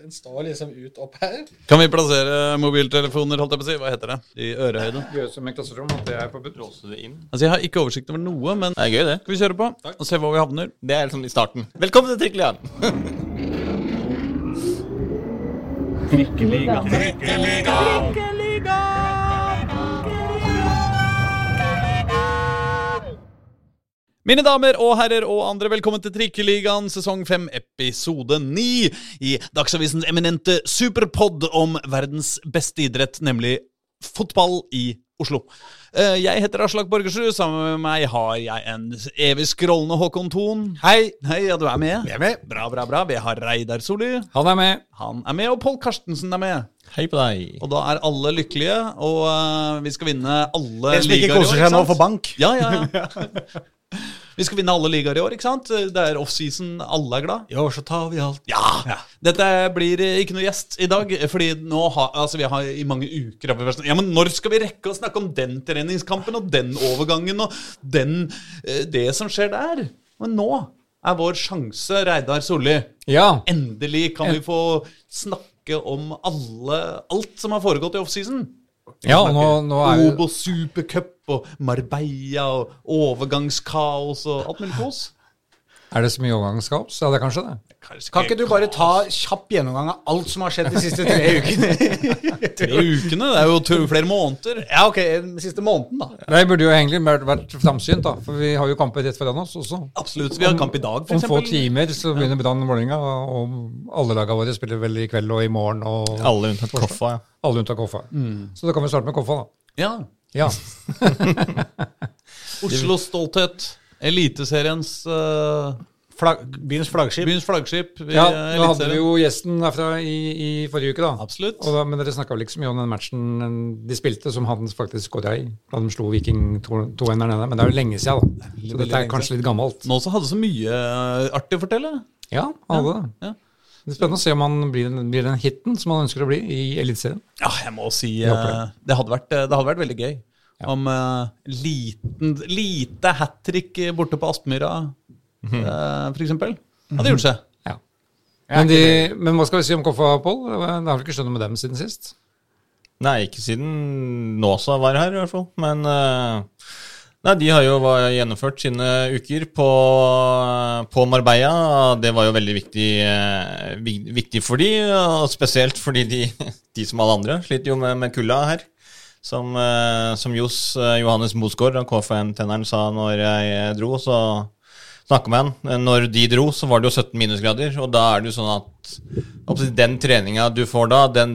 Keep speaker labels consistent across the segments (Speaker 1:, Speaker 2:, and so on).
Speaker 1: Den står liksom ut opp her.
Speaker 2: Kan vi plassere mobiltelefoner, holdt jeg på å si? Hva heter det? I ørehøyde?
Speaker 3: Gjøre som i klasserom, at det er forbudt.
Speaker 4: Låse det inn.
Speaker 2: Altså, jeg har ikke oversikt over noe, men
Speaker 4: Det er gøy, det.
Speaker 2: skal vi kjøre på og se hvor vi havner?
Speaker 4: Det er liksom i starten. Velkommen til Trikkeligaen.
Speaker 2: Mine damer og herrer og andre, velkommen til Trikkeligaen sesong 5, episode 9 i Dagsavisens eminente superpod om verdens beste idrett, nemlig fotball i Oslo. Eh, Jeg heter Aslak Borgersrud. Sammen med meg har jeg en evig scrollende Håkon Thon. Hei. Hei, ja, du er med?
Speaker 3: Jeg er med.
Speaker 2: Bra, bra, bra. Vi har Reidar Solli.
Speaker 3: Han er med.
Speaker 2: Han er med, og Pål Karstensen er med.
Speaker 4: Hei på deg.
Speaker 2: Og da er alle lykkelige, og eh, vi skal vinne alle
Speaker 1: ligaer. Jeg som ikke koser seg nå,
Speaker 2: for
Speaker 1: får bank.
Speaker 2: Ja, ja, ja. Vi skal vinne alle ligaer i år, ikke sant? Det er offseason, alle er glad.
Speaker 1: I år så tar vi alt.
Speaker 2: Ja! Dette blir eh, ikke noe gjest i dag, fordi nå har, altså vi har i mange uker sånn, Ja, men når skal vi rekke å snakke om den treningskampen og den overgangen og den, eh, det som skjer der? Men nå er vår sjanse, Reidar Solli.
Speaker 3: Ja.
Speaker 2: Endelig kan vi få snakke om alle, alt som har foregått i offseason.
Speaker 3: Ja og nå, nå er jo
Speaker 2: Obos Supercup og Marbella og overgangskaos og alt mulig kos.
Speaker 3: Er det så mye overgangskaos? Ja, det er kanskje det.
Speaker 1: Kan ikke du bare ta kjapp gjennomgang av alt som har skjedd de siste tre ukene?
Speaker 2: Tre ukene? Det er jo flere måneder.
Speaker 1: ja, ok, den siste måneden, da.
Speaker 3: Det burde jo egentlig vært, framsynt, da. For vi har jo kamper rett foran oss også.
Speaker 2: Absolutt. Vi har kamp i dag, for
Speaker 3: Om få timer så begynner Brann Vålerenga, og alle lagene våre spiller vel i kveld og i morgen. Og
Speaker 4: Alle unntatt Koffa. ja.
Speaker 3: alle unntatt Koffa. Så da kan vi starte med Koffa, da.
Speaker 2: Ja.
Speaker 3: Ja.
Speaker 2: Oslos stolthet. Eliteseriens uh,
Speaker 1: Flagg, byens flaggskip.
Speaker 2: byens flaggskip. i,
Speaker 3: ja
Speaker 2: eh,
Speaker 3: nå hadde vi jo gjesten derfra i, i forrige uke, da.
Speaker 2: Absolutt.
Speaker 3: Og da, men dere snakka vel ikke så mye om den matchen de spilte, som han faktisk skåra i. Da de slo Viking 2-1 der nede. Men det er jo lenge siden, da. Så dette er kanskje litt gammelt.
Speaker 2: Nå også hadde så mye eh, artig å fortelle.
Speaker 3: Ja, han hadde det.
Speaker 2: Ja.
Speaker 3: Det er spennende å se om han blir, den- blir den hiten som han ønsker å bli i Eliteserien.
Speaker 2: Ja, jeg må si
Speaker 3: Jeg
Speaker 2: eh, det. hadde vært, det hadde vært veldig gøy. Om uh, liten, lite hat trick borte på Aspmyra, eh, for eksempel. Hadde gjort seg.
Speaker 3: Ja. Men, de, men hva skal vi si om Koffa, Pål? Det har vel ikke skjønt noe med dem siden sist?
Speaker 4: Nei, ikke siden Nåsa var her, i hvert fall. Men eh, Nei, de har jo gjennomført sine uker på, på Marbella. Det var jo veldig viktig, eh, viktig for de, og spesielt fordi de, de som alle andre sliter jo med, med kulda her. Som, eh, som Johs eh, Johannes Mosgaard, KFM-tenneren, sa når jeg eh, dro, så snakka med han. Når de dro, så var det jo 17 minusgrader, og da er det jo sånn at den treninga du får da, den,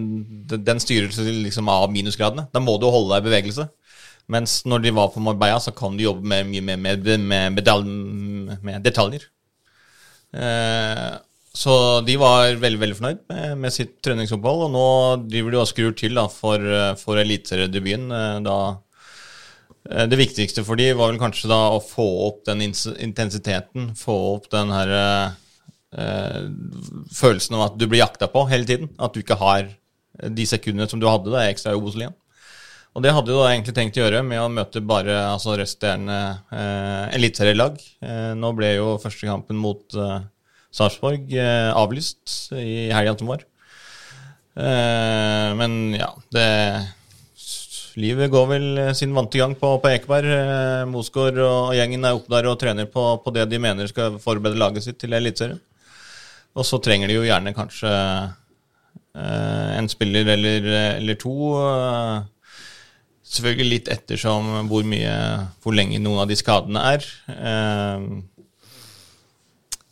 Speaker 4: den styrer liksom av minusgradene. Da må du holde deg i bevegelse. Mens når de var på Marbella, så kan du jobbe med, mye med, med, medal- med detaljer. Eh, så de var veldig veldig fornøyd med, med sitt treningsopphold, og nå driver de og skrur til da, for, for eliteseriedebuten. eh, Da det viktigste for de var vel kanskje da å få opp den intensiteten, få opp den her eh, eh, følelsen av at du blir jakta på hele tiden. At du ikke har de sekundene som du hadde da ekstra i Obos-ligaen. Og det hadde du da egentlig tenkt å gjøre med å møte bare altså resterende eh, eliteserielag. Eh, nå ble jo første kampen mot eh, Sarpsborg eh, avlyst i helga som var. Eh, men ja, det Livet går vel sin vante gang på, på Ekeberg. Eh, Mosgaard og gjengen er oppe der og trener på, på det de mener skal forberede laget sitt til Eliteserien. Og så trenger de jo gjerne kanskje eh, en spiller eller, eller to. eh, selvfølgelig litt ettersom hvor mye hvor lenge noen av de skadene er. Eh,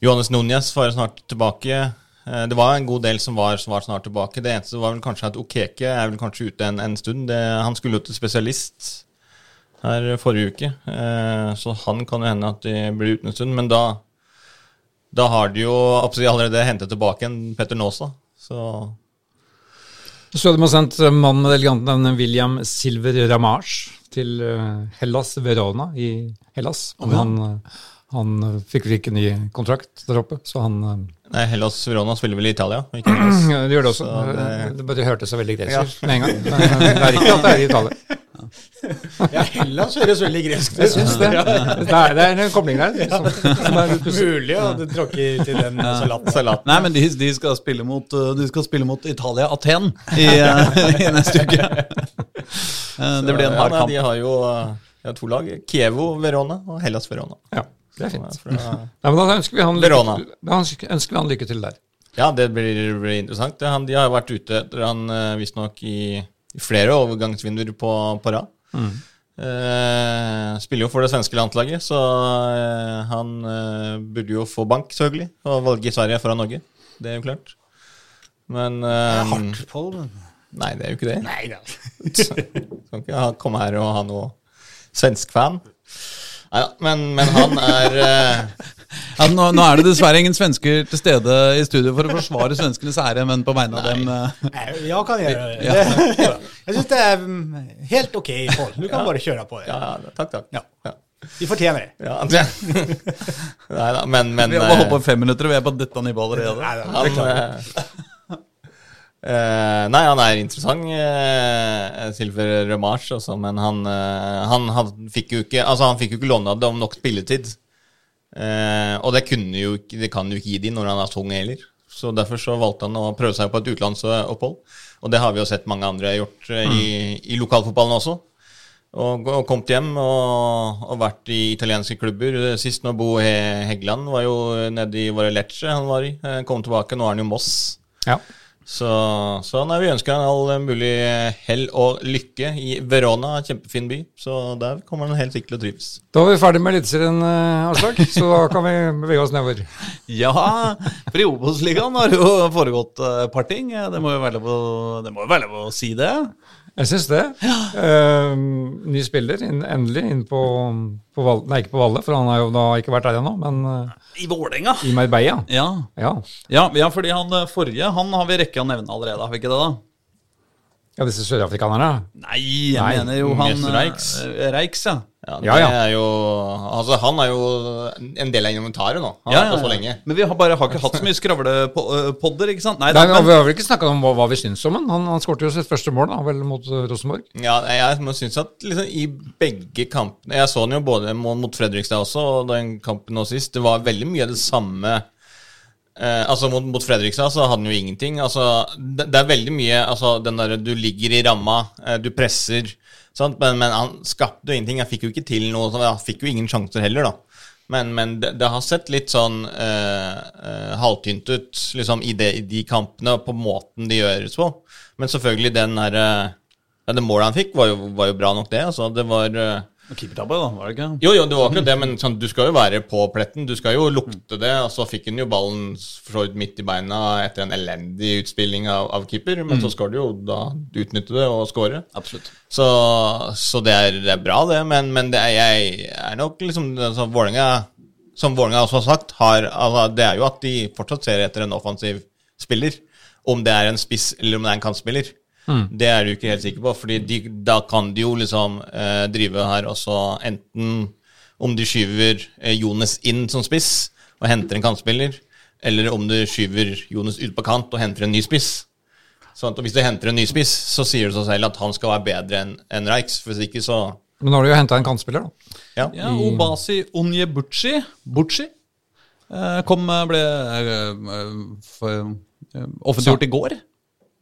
Speaker 4: Johannes Núñez var snart tilbake. Eh, Det var en god del som var, som var snart tilbake. Det eneste var vel kanskje at Okeke er vel kanskje ute en, en stund. Det, han skulle jo til spesialist her forrige uke, eh, så han kan jo hende at de blir ute en stund. Men da, da har de jo absolutt allerede hentet tilbake en Petter Nåsa. Så
Speaker 3: Så de har sendt eh, mannen med elegant navn William Silver Ramage til Hellas Verona i Hellas. Men han, han fikk vel ikke ny kontrakt der oppe, så han
Speaker 4: Nei, Hellas Verona spiller vel i Italia? Ikke Hellas.
Speaker 3: Ja, Det gjør det også.
Speaker 4: Så det-
Speaker 3: det, bare hørtes så veldig gresk ut med en gang. Men Det er ikke at det er i Italia.
Speaker 1: Ja, Hellas høres veldig gresk ut.
Speaker 3: Jeg syns det. Det er, det er en kobling der. Som, som er.
Speaker 1: Mulig at du tråkker til den salaten.
Speaker 4: Salat.
Speaker 2: Nei, men de, de, skal spille mot, uh, de skal spille mot Italia Aten i, uh, i neste uke. Uh, det blir en hard
Speaker 4: ja,
Speaker 2: kamp.
Speaker 4: De har jo de har to lag. Kievo Verona og Hellas Verona.
Speaker 3: Ja, det er fint.
Speaker 4: Fra,
Speaker 3: Nei, men da ønsker vi han lykke til, da ønsker vi han lykke til der.
Speaker 4: ja, det blir, blir interessant. Det, han, de har vært ute etter han uh, visstnok i, i flere overgangsvinduer på, på rad. Eh, spiller jo for det svenske landslaget, så eh, han eh, burde jo få bank, selvfølgelig, og valge Sverige foran Norge. Det er jo klart. Men eh,
Speaker 1: Hardt, på men-
Speaker 4: Nei, det er jo ikke det.
Speaker 1: Nei da.
Speaker 4: Kan ikke komme her og ha noe svensk-fan. Nei da, men, men han er eh,
Speaker 2: Ja, nå, nå er det dessverre ingen svensker til stede i studio for å forsvare svenskenes ære, men på vegne av dem uh,
Speaker 1: Nei, Jeg kan gjøre det. det. Jeg syns det er mm, helt ok, Pål. Du kan bare kjøre på det.
Speaker 4: Ja, ja, takk, takk.
Speaker 1: Ja.
Speaker 4: Ja.
Speaker 1: Vi fortjener det.
Speaker 4: Ja, det. Nei da, men, men
Speaker 2: Vi har holdt
Speaker 4: eh,
Speaker 2: på fem minutter, og vi er på dette nivået allerede.
Speaker 1: Nei, da,
Speaker 4: han,
Speaker 1: beklager.
Speaker 4: eh, eh, Nei, han er interessant, uh, Silver Remarche, også, men han, uh, han, han fikk jo ikke Altså, han fikk jo ikke lovnad om nok spilletid. Og det, jo det kan jo ikke gi de når han er tung heller. Så Derfor så valgte han å prøve seg på et utenlandsopphold. Og det har vi jo sett mange andre gjort mm. i, i lokalfotballen også. Og, og kommet hjem og, og vært i italienske klubber. Sist nå Bo He- Heggeland var jo nede i Varelecce han var i. Kom tilbake, nå er han jo Moss.
Speaker 3: Ja.
Speaker 4: Så, så nei, vi ønsker han all mulig hell og lykke i Verona, kjempefin by. Så der kommer han helt sikkert til å trives.
Speaker 3: Da var vi ferdig med Eliteserien, eh, Aslak, så da kan vi bevege oss nedover.
Speaker 2: Ja, for i Obos-ligaen har det jo foregått eh, et par ting. Det må jo være det må jo være lov å si det.
Speaker 3: Jeg syns det. Eh, ny spiller, inn, endelig, inn på, på Valle. Nei, ikke på Valle, for han har jo da ikke vært der ennå, men uh,
Speaker 2: I Vålerenga.
Speaker 3: i Marbella.
Speaker 2: Ja.
Speaker 3: Ja.
Speaker 2: Ja, ja, fordi han eh, forrige han har vi rekka å nevne allerede, har vi ikke det? da?
Speaker 3: Ja, disse sørafrikanerne.
Speaker 2: Nei, jeg
Speaker 3: Nei,
Speaker 2: mener jo han
Speaker 4: Reiks.
Speaker 2: eh, Reiks, ja.
Speaker 4: Ja,
Speaker 3: Ja,
Speaker 4: det
Speaker 3: ja.
Speaker 4: er jo Altså, han er jo en del av inventaret nå. Han
Speaker 2: ja,
Speaker 4: har
Speaker 2: ja,
Speaker 4: så lenge.
Speaker 2: Men vi har bare har ikke hatt så mye skravlepodder, ikke sant? Nei,
Speaker 3: Nei,
Speaker 2: da,
Speaker 3: men, vi har vel ikke snakka om hva, hva vi syns om han. Han, han skåret jo sitt første mål da, vel mot eh, Rosenborg.
Speaker 4: Ja, jeg syns synes at liksom, i begge kampene Jeg så han jo både mot Fredrikstad også, og den kampen nå sist. Det var veldig mye av det samme eh, Altså Mot, mot Fredrikstad så hadde han jo ingenting. Altså Det, det er veldig mye altså den derre Du ligger i ramma, eh, du presser, sant? Men, men han skapte jo ingenting. Han fikk jo ikke til noe. Han fikk jo ingen sjanser heller, da. Men, men det, det har sett litt sånn eh, eh, halvtynt ut liksom, i, det, i de kampene, på måten de gjøres på. Men selvfølgelig, den derre ja, Det målet han fikk, var jo, var jo bra nok, det. Altså, det var eh,
Speaker 2: Keepertabbe, da, var det ikke?
Speaker 4: Jo, jo, det var akkurat det, men sånn, du skal jo være på pletten. Du skal jo lukte det. Og så fikk han jo ballen for midt i beina etter en elendig utspilling av, av keeper. Men så skal du jo da utnytte det og score.
Speaker 2: Absolutt.
Speaker 4: Så, så det, er, det er bra, det. Men, men det er, jeg er nok liksom altså, Vålinga, som Vålerenga også har sagt, har, altså, det er jo at de fortsatt ser etter en offensiv spiller. Om det er en spiss eller om det er en kantspiller. Det er du ikke helt sikker på, Fordi da kan de jo liksom eh, drive her og så enten om de skyver eh, Jones inn som spiss og henter en kantspiller, eller om du skyver Jones ut på kant og henter en ny spiss. Sånn at Hvis du henter en ny spiss, så sier det seg selv at han skal være bedre enn en Reiks. Hvis ikke, så
Speaker 3: Men nå har du jo henta en kantspiller, da.
Speaker 4: Ja.
Speaker 2: Ja, Obasi Onyebuchi Buchi eh, kom, ble eh, eh, for, offentliggjort i går.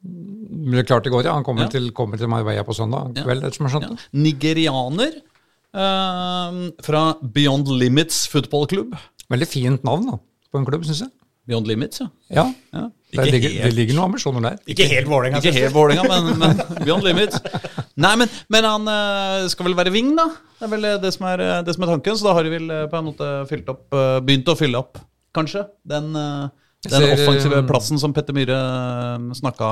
Speaker 3: Ble klart det går, ja. Han kommer,
Speaker 2: Ja.
Speaker 3: til, kommer til Marbella på søndag kveld, ja. ja.
Speaker 2: Nigerianer eh, fra Beyond Limits fotballklubb.
Speaker 3: Veldig fint navn da, på en klubb, syns jeg.
Speaker 2: Beyond Limits, ja.
Speaker 3: Ja,
Speaker 2: ja.
Speaker 3: det ligger,
Speaker 2: helt-
Speaker 3: det ligger noen ambisjoner der.
Speaker 1: Ikke helt Vålerenga.
Speaker 2: Ikke helt Vålinga, men, men Beyond Limits. Nei, men, men han eh, skal vel være wing, da? Det er vel det som er, eh, det som er tanken. Så da har de vel eh, på en måte fylt opp, begynt å fylle opp, kanskje, den, eh,
Speaker 3: Jeg
Speaker 2: den
Speaker 3: ser,
Speaker 2: offensive
Speaker 3: eh,
Speaker 2: plassen som Petter Myhre snakka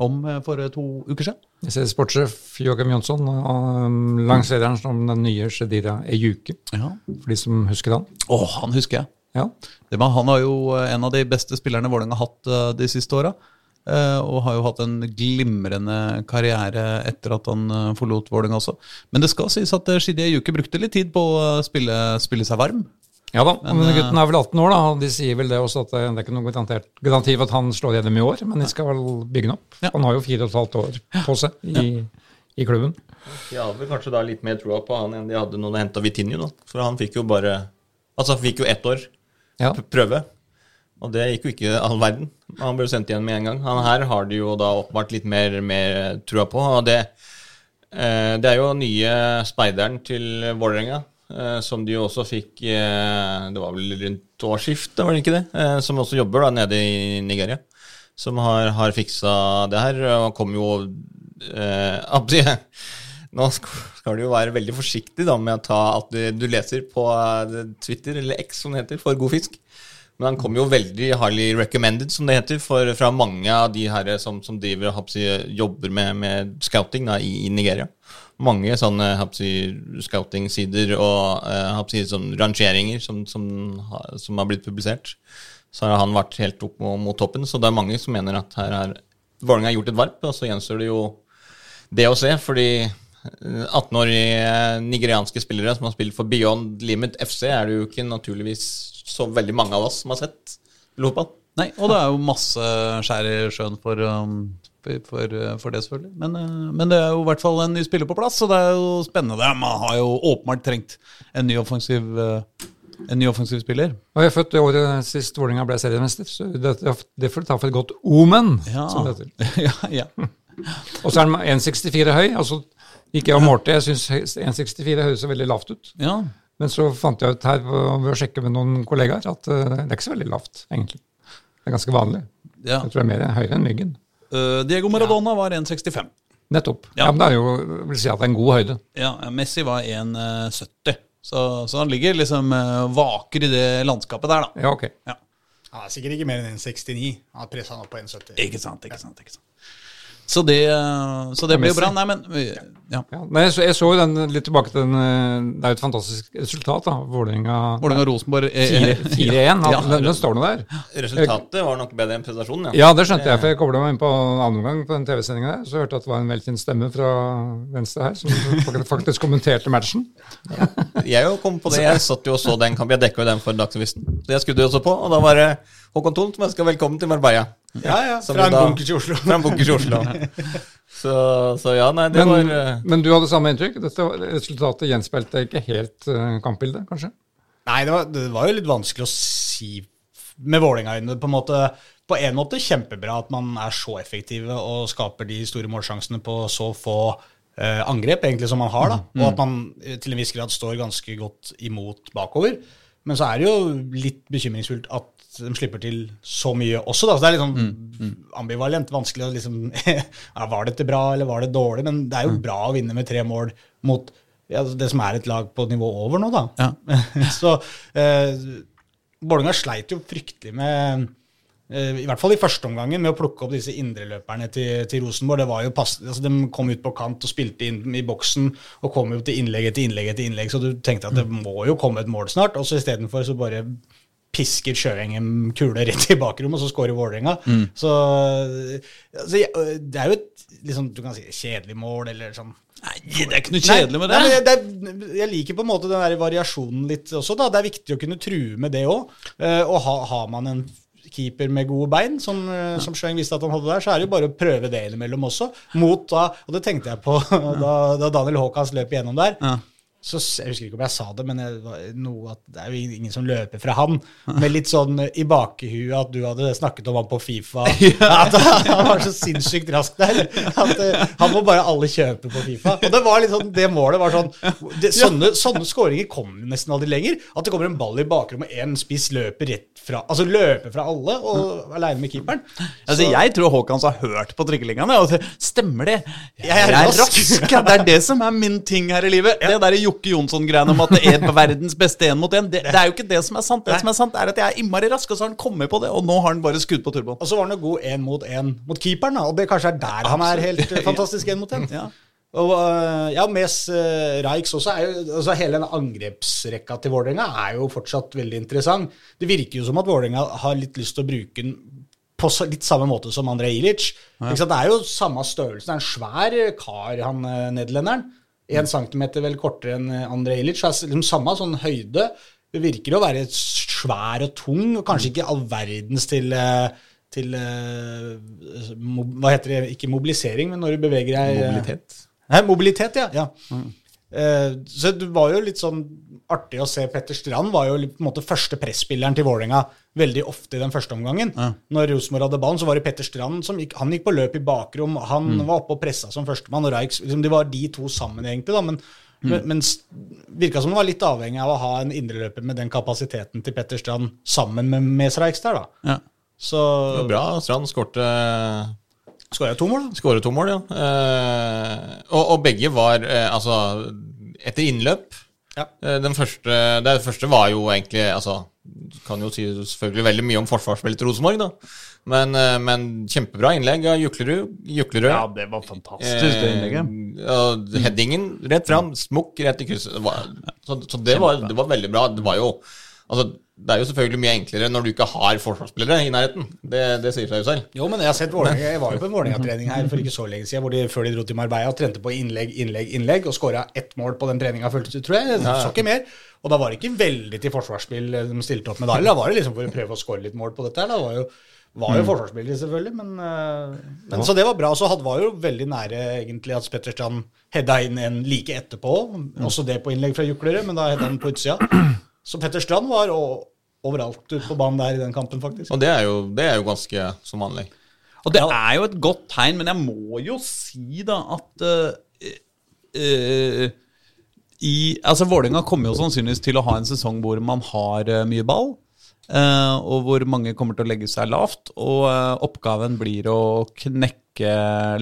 Speaker 2: om eh, for eh, to uker siden.
Speaker 3: Jeg ser sportssjef Joachim Jonsson um, lanserer som den nye Shedira Ejuke,
Speaker 2: Ja.
Speaker 3: for de som husker han.
Speaker 2: Å, han husker jeg.
Speaker 3: Ja.
Speaker 2: Det var, han var jo eh, en av de beste spillerne Vålerenga har hatt eh, de siste åra. eh, Og har jo hatt en glimrende karriere etter at han eh, forlot Vålerenga også. Men det skal sies at Shedira Shidi Juke brukte litt tid på å eh, spille, spille seg varm.
Speaker 3: Ja da, men,
Speaker 2: Men, eh,
Speaker 3: gutten er vel 18 år, da, og de sier vel det også at det, det er ikke noen garantert, garanti for at han slår gjennom i år, men de skal vel bygge den opp.
Speaker 2: Ja.
Speaker 3: Han har jo fire og et halvt år på seg i, i klubben.
Speaker 4: De hadde vel kanskje da litt mer troa på han enn de hadde når de henta Vitinho, da. For han fikk jo bare Altså, han fikk jo ett år
Speaker 3: Ja.
Speaker 4: prøve. Og det gikk jo ikke all verden. Han ble jo sendt igjen med en gang. Han her har de jo da åpenbart litt mer, mer trua på. Og det, eh, det er jo nye speideren til Vålerenga, eh, som de også fikk eh, Det var vel rundt årsskiftet, var det ikke det? Eh, som også jobber da nede i Nigeria. Som har, har fiksa det her. Og kom jo eh, Nå skal du jo være veldig forsiktig da med å ta alt du, du leser på eh, Twitter, eller X som det heter, for god fisk. Men han kommer jo veldig highly recommended, som det heter, for, fra mange av de her som, som driver hapsi, jobber med, med scouting da, i, i Nigeria. Mange sånne scouting-sider og eh, hapsi, sånn rangeringer som, som, som har blitt publisert. Så har han vært helt opp mot, toppen. Så det er mange som mener at her har Vålerenga gjort et varp, og så gjenstår det jo det å se. Fordi eh, 18-årige nigerianske spillere som har spilt for Beyond Limit FC, er det jo ikke naturligvis så veldig mange av oss som har sett fotball.
Speaker 2: Nei, og det er jo masse skjær i sjøen for, um, for, for, det, selvfølgelig. Men, uh, men det er jo i hvert fall en ny spiller på plass, så det er jo spennende. Man har jo åpenbart trengt en ny offensiv, uh, en ny offensiv spiller.
Speaker 3: Og jeg er født det året sist Vålerenga ble seriemester, så det, det får du ta for et godt omen.
Speaker 2: Ja.
Speaker 3: Som det heter.
Speaker 2: ja, ja.
Speaker 3: Og så er den 1,64 høy. altså ikke jeg og målte, jeg syns 1,64 høres så veldig lavt ut.
Speaker 2: ja.
Speaker 3: Men så fant jeg ut her ved å sjekke med noen kollegaer at eh, det er ikke så veldig lavt, egentlig. Det er ganske vanlig.
Speaker 2: ja.
Speaker 3: Jeg tror det er mer høyere enn myggen.
Speaker 2: Uh, Diego Maradona var 1,65.
Speaker 3: Nettopp.
Speaker 2: Ja.
Speaker 3: Ja. men det er jo, vil si at det er en god høyde.
Speaker 2: Ja, Messi var 1,70. Så, så han ligger liksom vaker i det landskapet der, da.
Speaker 3: Ja, ok.
Speaker 2: Ja.
Speaker 1: Han er sikkert ikke mer enn 1,69. Han har pressa han opp på 1,70.
Speaker 2: Ikke sant, ikke sant. ikke sant. Så det, uh, så det blir jo bra. Nei, men ja.
Speaker 3: Ja. Nei, jeg, så, jeg så jo den litt tilbake til den eh, Det er jo et fantastisk resultat, da. Vålerenga
Speaker 2: Vålerenga-Rosenborg eh,
Speaker 3: 4-1.
Speaker 2: Ja.
Speaker 3: Den, den står nå der.
Speaker 4: Resultatet var nok bedre enn prestasjonen, ja.
Speaker 3: Ja, det skjønte jeg, for jeg kobla meg inn på andre omgang på den TV-sendinga der. Så hørte jeg at det var en velkjent stemme fra venstre her som faktisk kommenterte matchen.
Speaker 4: Jeg jo kom på det. Jeg satt jo og så den kampen. Jeg dekka jo den for Dagsavisen. Så jeg skrudde jo også på, og da var det Håkon Tomt, men skal velkommen til Marbella.
Speaker 1: Ja, ja. Fra en bunkers i Oslo.
Speaker 4: Fra en bunkers i Oslo. Så, så ja, nei, det
Speaker 3: Men,
Speaker 4: var eh,
Speaker 3: men du hadde samme inntrykk? Dette resultatet gjenspeilte ikke helt eh, kampbildet, kanskje?
Speaker 1: Nei, det var, det var jo litt vanskelig å si med Vålerenga-øyne. På, en måte- på en måte kjempebra at man er så effektive og skaper de store målsjansene på så få eh, angrep egentlig som man har. da, Og at man til en viss grad står ganske godt imot bakover. Men så er det jo litt bekymringsfullt at de slipper til så mye også. da, så Det er litt sånn ambivalent, vanskelig å liksom ja, Var dette bra, eller var det dårlig? Men det er jo bra å vinne med tre mål mot ja, det som er et lag på nivå over nå, da.
Speaker 2: Ja.
Speaker 1: så eh, Vålerenga sleit jo fryktelig med i hvert fall i første omgangen, med å plukke opp disse indreløperne til, til Rosenborg. Det var jo pass, altså De kom ut på kant og spilte inn i boksen og kom jo til innlegg etter innlegg etter innlegg, så du tenkte at det må jo komme et mål snart. Og så istedenfor så bare pisker Sjøengen kule rett i bakrommet, og så skårer Vålerenga. Så altså, det er jo et liksom, du kan si, kjedelig mål, eller sånn
Speaker 2: Nei, det er ikke noe kjedelig med det.
Speaker 1: Nei, det er, jeg liker på en måte den der variasjonen litt også. da. Det er viktig å kunne true med det òg. og ha, har man en keeper med gode bein, som, ja. som Schweng visste at han hadde der, så er det jo bare å prøve det innimellom også. Mot da, Og det tenkte jeg på da, da Daniel Haakons løp igjennom der.
Speaker 2: Ja.
Speaker 1: Så Jeg husker ikke om jeg sa det, men det, noe at det er jo ingen som løper fra han. Med litt sånn i bakhuet at du hadde snakket om han på Fifa. At han var så sinnssykt rask der. At eh, han må bare alle kjøpe på Fifa. Og det var litt sånn, det målet var sånn det, Sånne, sånne skåringer kommer nesten aldri lenger. At det kommer en ball i bakrommet, én spiss løper rett fra Altså løper fra alle, og aleine med keeperen.
Speaker 2: Altså, jeg tror Haakons har hørt på trikkeligaen. og så, Stemmer det? Jeg
Speaker 1: er rask.
Speaker 2: Det er det som er min ting her i livet. Det der Jokke Jonsson-greiene om at det er verdens beste én mot én, det, det er jo ikke det som er sant. Det
Speaker 1: Nei.
Speaker 2: som er sant, er at jeg er innmari rask, og så har han kommet på det, og nå har han bare skudd på turboen.
Speaker 1: Og så var han jo god én mot én mot keeperen, da, og det kanskje er der han er helt eh, fantastisk én mot én.
Speaker 2: Ja.
Speaker 1: Og øh, ja, Mes uh, Raiks også er jo altså Hele den angrepsrekka til Vålerenga er jo fortsatt veldig interessant. Det virker jo som at Vålerenga har litt lyst til å bruke den på litt samme måte som Andrej Ilic. Ja. Det er jo samme størrelse. Det er en svær kar, han eh, nederlenderen. Én centimeter vel kortere enn André Andrej Ilic. Er liksom samme sånn høyde. Det virker å være svær og tung, og kanskje ikke all verdens til eh, til eh, Hva heter det? Ikke mobilisering, men når du beveger deg eh,
Speaker 4: mobilitet.
Speaker 1: Nei, mobilitet, ja. ja. Eh, så det var jo litt sånn artig å se Petter Strand var jo på en måte første presspilleren til Vålerenga veldig ofte i den første omgangen. Når Rosenborg hadde ballen, så var det Petter Strand som gikk, han gikk på løp i bakrom. Han var oppe og pressa som førstemann, og Raik liksom, Det var de to sammen, egentlig. da, men Mm. men virka som det var litt avhengig av å ha en indreløper med den kapasiteten til Petter Strand sammen med Mes Reikstad. da.
Speaker 2: Ja.
Speaker 1: Så
Speaker 4: Det var bra. Strand skårte
Speaker 1: skåra to mål, da.
Speaker 4: Skåret to mål, ja. Eh, og, og begge var eh, altså etter innløp.
Speaker 1: Ja.
Speaker 4: Eh, den første, det første var jo egentlig altså, du Kan jo si selvfølgelig veldig mye om forsvarsspillet til Rosenborg, da. Men, men kjempebra innlegg av Juklerud. Juklerud.
Speaker 2: ja, det var fantastisk, det innlegget.
Speaker 4: Eh, og headingen rett fram, smukk rett i krysset. Det var, så så det, var, det var veldig bra. Det var jo Altså, det er jo selvfølgelig mye enklere når du ikke har forsvarsspillere i nærheten. Det, det sier seg jo selv.
Speaker 1: Jo, men jeg har sett Vålinga, Jeg var jo på en Vålerenga-trening her for ikke så lenge siden, hvor de, før de dro til Marbella trente på innlegg, innlegg, innlegg, og skåra ett mål på den treninga, føltes det, tror jeg. Jeg Så ikke mer. Og da var det ikke veldig til forsvarsspill de stilte opp med da. Da var det liksom for å prøve å skåre litt mål på dette her. Da var jo, var jo forsvarsspillere, selvfølgelig, men, eh, men Så det var bra. Så hadde, var jo veldig nære egentlig at Spetterstrand hedda inn en like etterpå. Også det på innlegg fra Juklerud, men da hedda han på utsida. Så Petter Strand var overalt ute på banen der i den kampen, faktisk.
Speaker 4: Og det er jo, det er jo ganske som vanlig.
Speaker 2: Og det er jo et godt tegn, men jeg må jo si da at uh, uh, i, altså Vålerenga kommer jo sannsynligvis til å ha en sesong hvor man har uh, mye ball. Eh, og hvor mange kommer til å legge seg lavt. Og eh, oppgaven blir å knekke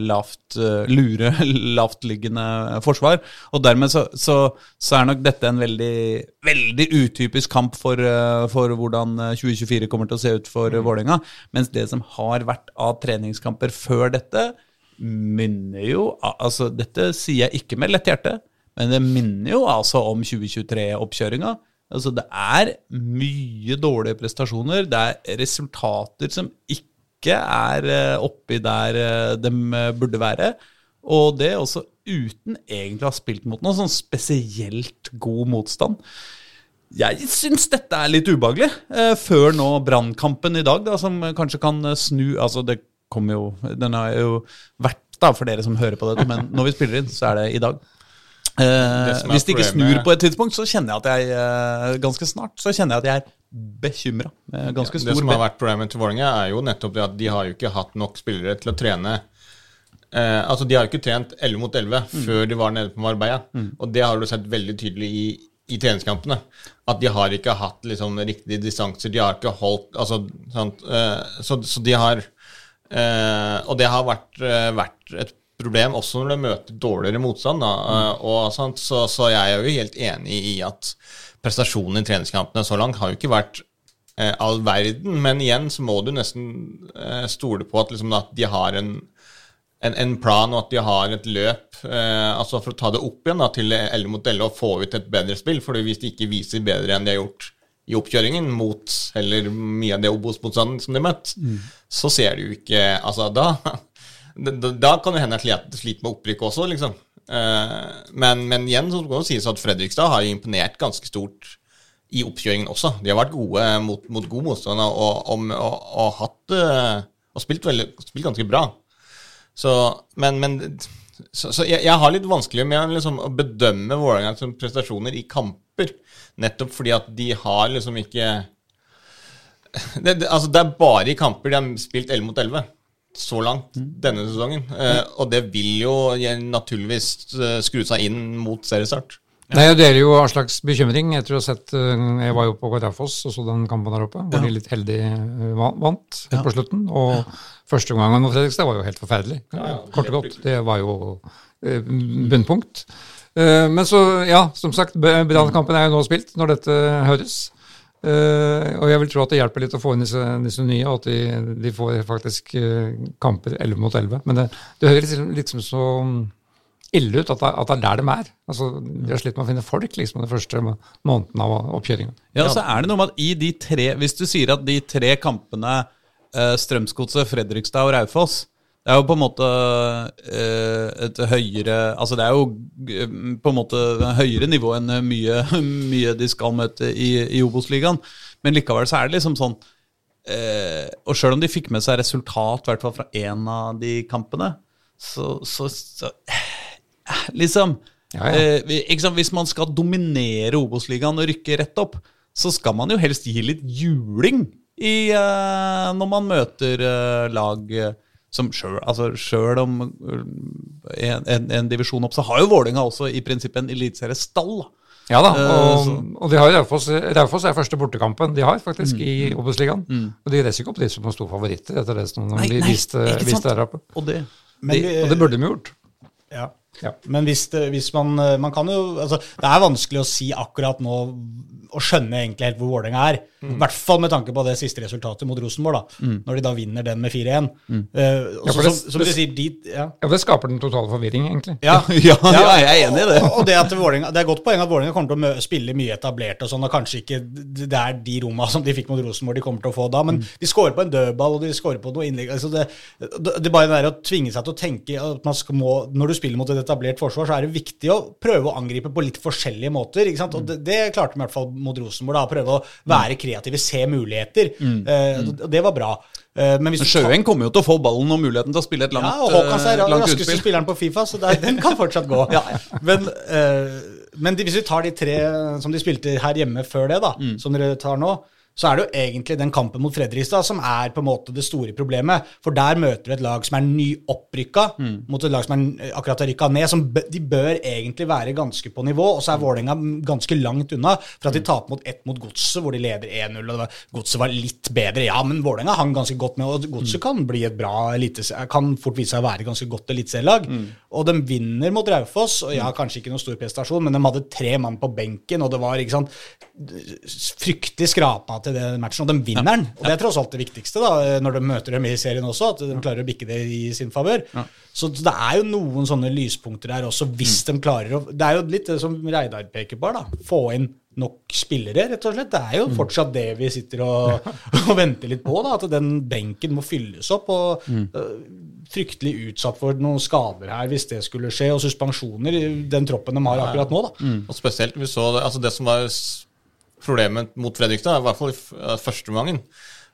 Speaker 2: lavt eh, lure lavtliggende forsvar. Og dermed så, så, så er nok dette en veldig, veldig utypisk kamp for, for hvordan eh, 2024 kommer til å se ut for mm. Vålerenga. Mens det som har vært av treningskamper før dette, minner jo Altså, dette sier jeg ikke med lett hjerte, men det minner jo altså om 2023-oppkjøringa. Altså, det er mye dårlige prestasjoner. Det er resultater som ikke er eh, oppi der eh, de eh, burde være. Og det også uten egentlig å ha spilt mot noe sånn spesielt god motstand. Jeg syns dette er litt ubehagelig, eh, før nå brannkampen i dag, da, som kanskje kan snu Altså, det kommer jo Den har jo vært da for dere som hører på dette, men når vi spiller inn, så er det i dag. Eh, hvis det ikke snur på et tidspunkt, så kjenner jeg at jeg eh, ganske snart så kjenner jeg at jeg er bekymra. Ganske
Speaker 4: det som har vært problemet til Vålerenga, er jo nettopp det at de har jo ikke hatt nok spillere til å trene eh, Altså, de har jo ikke trent 11 mot 11
Speaker 2: Mm.
Speaker 4: før de var nede på Marbella. Og det har du sett veldig tydelig i, i treningskampene. At de har ikke hatt liksom riktige distanser. De har ikke holdt Altså, sant eh, så, så de har eh, Og det har vært, eh, vært et problem også når du møter dårligere motstand. Da, eh, og, sant, så, så jeg er jo helt enig i at prestasjonen i treningskampene så langt har jo ikke vært eh, all verden, men igjen så må du nesten eh, stole på at, liksom, at de har en, en, en plan og at de har et løp eh, altså for å ta det opp igjen da, til 11 mot 11 og få ut et bedre spill. For hvis de ikke viser bedre enn de har gjort i oppkjøringen mot heller mye av det Obos-motstanden som de møtte, møtt, så ser du jo ikke Altså, da, da, da kan det hende de sliter med opprykk også, liksom. Eh, men, men igjen så kan det sies at Fredrikstad har imponert ganske stort i oppkjøringen også. De har vært gode mot, mot god motstand og, og, og, og hatt eh, og spilt, veldig, spilt ganske bra. Så, men, men så, så jeg, jeg har litt vanskelig med liksom, å bedømme Vålerengas prestasjoner i kamper, nettopp fordi at de har liksom ikke det, det, altså, det er bare i kamper de har spilt 11 mot 11 så langt denne sesongen. Eh, og det vil jo naturligvis eh, skru seg inn mot seriestart.
Speaker 3: Nei, Jeg deler jo Aslaks bekymring etter å ha sett eh, Jeg var jo på Raufoss og så den kampen der oppe. Hvor de litt heldig vant helt på slutten. Og første omgangen mot Fredrikstad var jo helt forferdelig. Kort og godt. Det var jo bunnpunkt. Eh, Men så, ja, som sagt, Brannkampen er jo nå spilt når dette høres. Eh, og jeg vil tro at det hjelper litt å få inn disse, disse nye, og at de, de får faktisk uh, kamper 11 mot 11. Men det, det høres liksom så ille ut at det, at det er der de er. Altså, De har slitt med å finne folk liksom den første måneden av oppkjøringa.
Speaker 2: Ja, så er det noe med at i de tre Hvis du sier at de tre kampene uh, Strømsgodset, Fredrikstad og Raufoss Det er jo på en måte eh, et høyere Altså det er jo eh, på en måte høyere nivå enn mye, mye de skal møte i, i Obos-ligaen. Men likevel så er det liksom sånn eh, Og sjøl om de fikk med seg resultat, i hvert fall fra én av de kampene, så, så, så liksom
Speaker 3: Ja, ja.
Speaker 2: Hvis man skal dominere Obos-ligaen og rykke rett opp, så skal man jo helst gi litt juling i, når man møter lag som sjøl altså selv om eh, en, en, en divisjon opp, så har jo Vålerenga også i prinsippet en eliteseriestall.
Speaker 3: Ja da,
Speaker 2: Eh,
Speaker 3: og,
Speaker 2: så-
Speaker 3: og de har Raufoss Raufoss er første bortekampen de har faktisk
Speaker 2: Mm.
Speaker 3: i Obos-ligaen. Og de reiser ikke opp dit som noen store favoritter etter det som
Speaker 2: Nei,
Speaker 3: de
Speaker 2: nei,
Speaker 3: viste,
Speaker 2: ikke sant?
Speaker 3: viste der oppe.
Speaker 2: Og det,
Speaker 1: Men vi-
Speaker 3: Og det burde de gjort.
Speaker 1: Ja.
Speaker 3: Ja.
Speaker 1: Men hvis, det, hvis man eh, Man kan jo Altså, det er vanskelig å si akkurat nå å skjønne egentlig helt hvor Vålerenga er. I hvert fall med tanke på det siste resultatet mot Rosenborg, da. Når de da vinner den med 4-1. Mm. Uh,
Speaker 3: Ja, det-
Speaker 1: som, du sier, de ja.
Speaker 3: Ja, Det skaper den totale forvirring, egentlig.
Speaker 1: Ja,
Speaker 2: Ja, jeg er enig i det.
Speaker 1: Og det, at Vålinga, det er godt poeng at Vålerenga kommer til å spille mye etablert, og sånn, og kanskje ikke det det er de romma som de fikk mot Rosenborg, de kommer til å få da. Men de scorer på en dødball, og de scorer på noe innlegg. Altså det, det, det er bare det der å tvinge seg til å tenke at man skal må, Når du spiller mot et etablert forsvar, så er det viktig å prøve å angripe på litt forskjellige måter. ikke sant? Og det, det klarte vi i hvert fall mot Rosenborg. da, Prøve å være kreative, se muligheter. Eh, og det var bra. Eh, men
Speaker 2: Sjøeng kommer jo til å få ballen og muligheten til å spille et langt, utspill.
Speaker 1: ja, og Håkan er
Speaker 2: den
Speaker 1: raskeste
Speaker 2: utspill.
Speaker 1: spilleren på Fifa, så der, den kan fortsatt gå. Men, eh, men de, hvis vi tar de tre som de spilte her hjemme før det, da,
Speaker 2: Mm.
Speaker 1: som dere tar nå, så er det jo egentlig den kampen mot Fredrikstad som er på en måte det store problemet. For der møter du et lag som er nyopprykka,
Speaker 2: Mm.
Speaker 1: mot et lag som er, akkurat har rykka ned. Som de bør egentlig være ganske på nivå, og så er Vålerenga ganske langt unna. For at de taper mot ett mot Godset, hvor de leder 1-0. og Godset var litt bedre, ja, men Vålerenga hang ganske godt med. Og Godset kan bli et bra kan fort vise seg å være et ganske godt eliteserielag. Og de vinner mot Raufoss, og ja, kanskje ikke noen stor prestasjon, men de hadde tre mann på benken, og det var ikke sant, fryktelig skrapa til den matchen, og de vinner den. Og det er tross alt det viktigste da, når de møter dem i serien også, at de klarer å bikke det i sin favør. Så det er jo noen sånne lyspunkter der også, hvis de klarer å Det er jo litt det som Reidar peker på, da. Få inn nok spillere, rett og slett. Det er jo fortsatt det vi sitter og, og venter litt på, da, at den benken må fylles opp. og øh, Fryktelig utsatt for noen skader her hvis det skulle skje, og suspensjoner i den troppen de har akkurat nå. da.
Speaker 4: Og spesielt vi så det, altså det som var problemet mot Fredrikstad, i hvert fall i eh, første omgangen,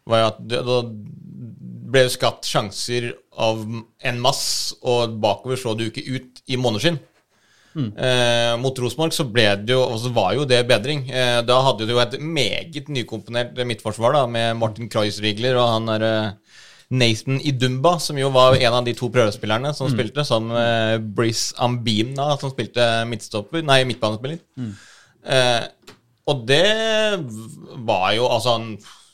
Speaker 4: var at det, da ble det skapt sjanser av en masse, og bakover så det jo ikke ut i måneskinn. Eh, mot Rosenborg så ble det jo, så var jo det bedring. Eh, da hadde du jo et meget nykomponert midtforsvar da, med Martin Kreuzrigler og han der eh, Nathan Idumba, som jo var en av de to prøvespillerne som spilte, sammen med Brice Ambina, som spilte midtstopper, nei, midtbanespiller. Eh, og det var jo altså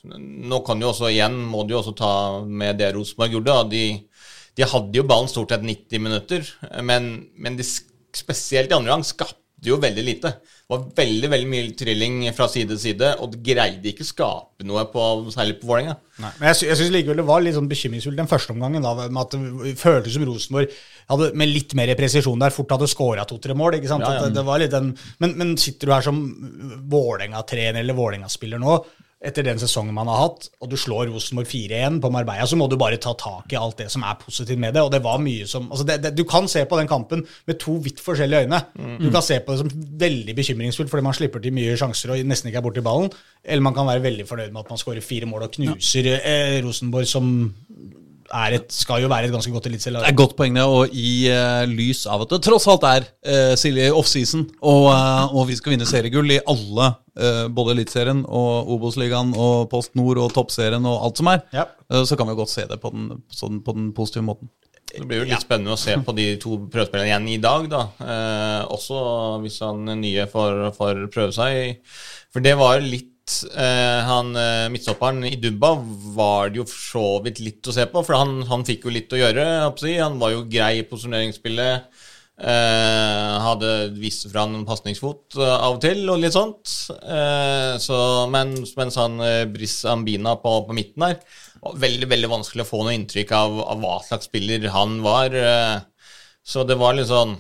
Speaker 4: Nå kan jo også igjen, må du jo også ta med det Rosenborg gjorde. De, de hadde jo ballen stort sett 90 minutter, men, men de, spesielt i andre gang skapte jo veldig lite. Det var veldig veldig mye trilling fra side til side, og det greide ikke skape noe, på, særlig på Vålerenga.
Speaker 1: Men jeg, sy jeg syns likevel det var litt sånn bekymringsfullt den første omgangen. da, med at Det føltes som Rosenborg hadde, med litt mer presisjon der fort hadde skåra to-tre mål. ikke sant?
Speaker 4: Ja, ja.
Speaker 1: Det, det den, men, men sitter du her som Vålerenga-trener eller Vålerenga-spiller nå, etter den sesongen man har hatt, og du slår Rosenborg 4-1 på Marbella, så må du bare ta tak i alt det som er positivt med det. Og det var mye som altså det, det, Du kan se på den kampen med to vidt forskjellige øyne. Du kan se på det som veldig bekymringsfullt fordi man slipper til mye sjanser og nesten ikke er borti ballen. Eller man kan være veldig fornøyd med at man skårer fire mål og knuser eh, Rosenborg, som et, skal jo være et ganske godt
Speaker 2: Det er godt poeng, det. Og i uh, lys av at det tross alt er uh, Silje offseason, og, uh, og vi skal vinne seriegull i alle, uh, både Eliteserien og Obos-ligaen og Post Nord og Toppserien og alt som er,
Speaker 1: Ja.
Speaker 2: så kan vi jo godt se det på den, sånn, på den positive måten.
Speaker 4: Det blir jo litt spennende å se på de to prøvespillerne igjen i dag, da. Eh, også hvis han nye får, får prøve seg. For det var jo litt Han eh, midtstopperen i Dubba var det jo for så vidt litt å se på, for han, han fikk jo litt å gjøre. Han var jo grei i posisjoneringsspillet. Eh, hadde vist fra en pasningsfot eh, av og til, og litt sånt. Eh, så, men, mens han eh, Briss Ambina på, på midten der veldig veldig vanskelig å få noe inntrykk av, av hva slags spiller han var. eh, så det var litt sånn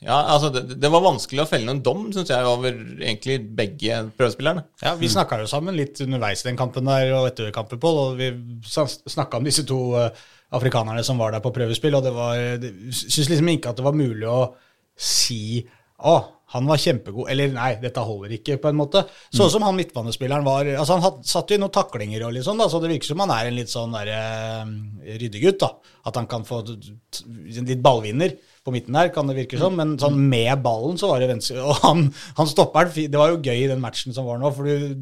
Speaker 4: Ja, altså, det, det var vanskelig å felle noen dom, syns jeg, over egentlig begge prøvespillerne.
Speaker 1: Ja, Vi snakka jo sammen litt underveis i den kampen der og etter kampen, Pål, og vi snakka om disse to eh, afrikanerne som var der på prøvespill, og det var syns liksom ikke at det var mulig å si å, Han var kjempegod. Eller nei, dette holder ikke, på en måte. Sånn som han midtbanespilleren var Altså Han had, satt jo i noen taklinger og litt sånn, da, så det virker som han er en litt sånn der, eh, ryddegutt. da. At han kan få litt ballvinner på midten der, kan det virke som. Men sånn med ballen så var det venstre. Og han, han stopperen Det var jo gøy i den matchen som var nå, for du,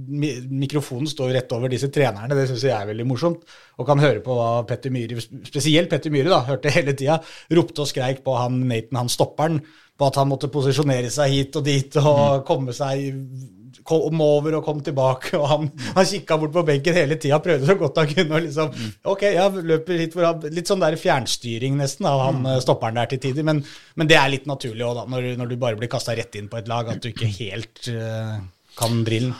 Speaker 1: mikrofonen står jo rett over disse trenerne. Det syns jeg er veldig morsomt. Og kan høre på hva Petter Myhre, spesielt Petter Myhre, da, hørte hele tida. Ropte og skreik på han Nathan, han stopperen, på at han måtte posisjonere seg hit og dit og komme seg kom over og kom tilbake, og han, han kikka bort på benken hele tida, prøvde så godt han kunne. og liksom, Ok, ja, løper hit for, han, Litt sånn der fjernstyring nesten av han eh, stopperen der til tider, men, men det er litt naturlig da, når, når du bare blir kasta rett inn på et lag, at du ikke helt uh, kan drillen.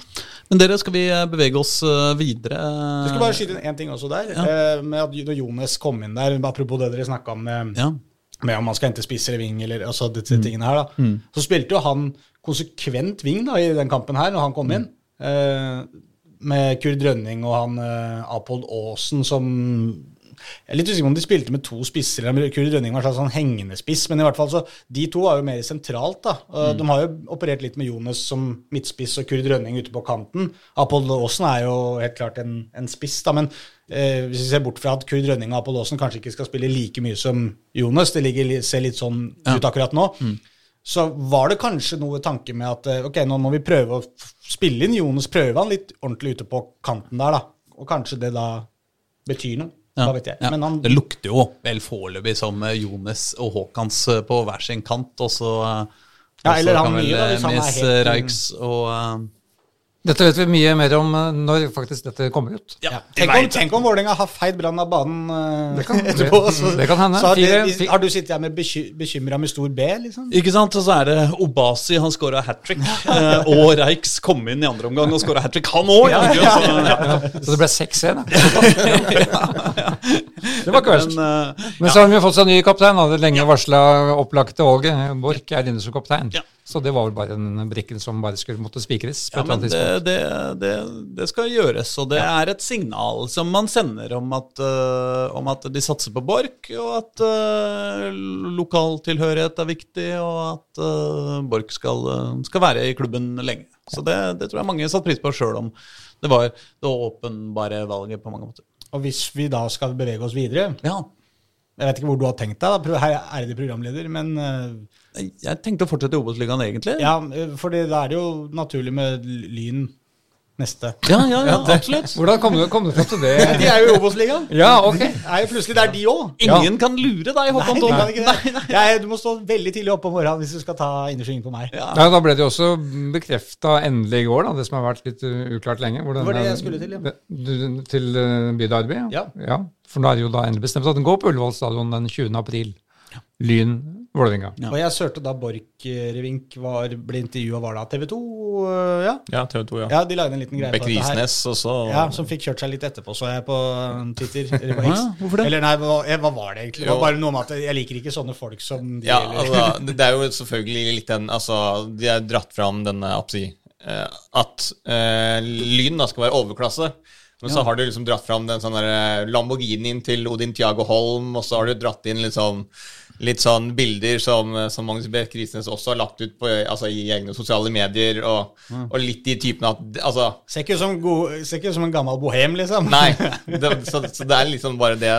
Speaker 2: Men dere, skal vi eh, bevege oss eh, videre?
Speaker 1: Du skal bare skyte inn én ting også der. Ja. med at Når Jones kom inn der, apropos det dere snakka om med,
Speaker 2: Ja.
Speaker 1: med om man skal hente spiss eller ving, eller altså disse tingene her, da. Så spilte jo han konsekvent ving da, i den kampen her, når han kom inn. Eh, med Kurd Rønning og han eh, Apold Aasen som Jeg er litt usikker på om de spilte med to spisser. eller Kurd Rønning var en slags sånn hengende spiss, men i hvert fall så de to var jo mer sentralt. da. Og De har jo operert litt med Jones som midtspiss og Kurd Rønning ute på kanten. Apold Aasen er jo helt klart en, en spiss, da, men eh, hvis vi ser bort fra at Kurd Rønning og Apold Aasen kanskje ikke skal spille like mye som Jonas, det ligger, ser litt sånn ut akkurat nå, så var det kanskje noe tanke med at eh, ok, nå må vi prøve å spille inn Jonas, prøve han litt ordentlig ute på kanten der, da. Og kanskje det da betyr noe. Ja, vet jeg.
Speaker 2: Ja.
Speaker 1: Men han,
Speaker 2: Det lukter jo vel foreløpig som eh, Jones og Haakons eh, på hver sin kant, og så
Speaker 1: Ja, eller han
Speaker 2: vel
Speaker 1: helt-
Speaker 2: Reiks og
Speaker 3: Dette vet vi mye mer om eh, når faktisk dette kommer ut.
Speaker 1: ja. tenk, om, tenk om Vålerenga har feid Brann av banen eh,
Speaker 3: Det kan-
Speaker 1: etterpå. Så,
Speaker 3: det kan hende.
Speaker 1: Så har,
Speaker 3: fi-
Speaker 1: har du sittet her med beky, bekymra med stor B, liksom?
Speaker 2: Ikke sant? Og så er det Obasi, han scora hat trick. eh, og Reix kom inn i andre omgang og scora hat trick, han òg!
Speaker 3: Så det ble 6-1. da. Det var ikke verst.
Speaker 2: Men, uh,
Speaker 3: Men så har vi fått seg ny kaptein. Hadde lenge varsla opplagte Åge Borch er inne som kaptein.
Speaker 2: Ja.
Speaker 3: Så det var vel bare en brikken som bare skulle måtte spikres.
Speaker 2: Ja, men det, det, det, det skal gjøres, og det er et signal som man sender om at, uh, om at de satser på Borch, og at uh, lokaltilhørighet er viktig, og at uh, Borch skal, skal være i klubben lenge. Så det, det tror jeg mange satte pris på sjøl om det var det åpenbare valget på mange måter.
Speaker 1: Og hvis vi da skal bevege oss videre
Speaker 2: Ja,
Speaker 1: Jeg vet ikke hvor du har tenkt deg, da, ærede er programleder, men eh,
Speaker 2: jeg tenkte å fortsette i Obos-ligaen, egentlig.
Speaker 1: ja, eh, for det er det jo naturlig med Lyn neste.
Speaker 2: ja, ja, ja absolutt.
Speaker 3: Hvordan kom du, kom du fram til det?
Speaker 1: De er jo i Obos-ligaen.
Speaker 3: Ja, ok.
Speaker 1: Er jo plutselig der, de òg.
Speaker 2: Ingen kan lure deg,
Speaker 1: Nei,
Speaker 2: Håkon
Speaker 1: Nei,
Speaker 2: Thon.
Speaker 1: nei, nei. det. Jeg, du må stå veldig tidlig opp om morgenen hvis du skal ta innersvingen på meg.
Speaker 2: Ja.
Speaker 3: Ja, Da ble det jo også bekrefta endelig i går, da, det som har vært litt uklart lenge. Hvordan,
Speaker 1: Det var det jeg skulle til, ja.
Speaker 3: Du- Til uh, Ja.
Speaker 1: Ja.
Speaker 3: For da er det jo da endelig bestemt at den går på Ullevål stadion den 20. april. Lyn Vålerenga.
Speaker 1: Og jeg sørte da Borchgrevink var, ble intervjua, var da TV 2? øh, Ja.
Speaker 4: Ja, TV 2, ja.
Speaker 1: ja, de lagde en liten greie
Speaker 4: Beck
Speaker 1: på dette her.
Speaker 4: Risnes, og så
Speaker 1: Ja, Som fikk kjørt seg litt etterpå, så jeg på um, Twitter. Eller, på X.
Speaker 2: Ja, hvorfor det?
Speaker 1: eller nei, hva, hva var det egentlig? Det var bare noe med at jeg liker ikke sånne folk som de
Speaker 4: Ja, altså, det er jo selvfølgelig litt den Altså, de har dratt fram denne oppsi, eh, At uh, Lyn da skal være overklasse. Men så har du liksom dratt fram den sånn eh, Lamborghinien til Odin Tiago Holm, og så har du dratt inn liksom litt sånn bilder som, eh, som Magnus B. Risnes også har lagt ut på, altså, i egne sosiale medier, og, og litt i typen at Altså
Speaker 1: Ser ikke god, ser ikke ut som en gammel bohem, liksom.
Speaker 4: Nei. Det, så, så det er liksom bare det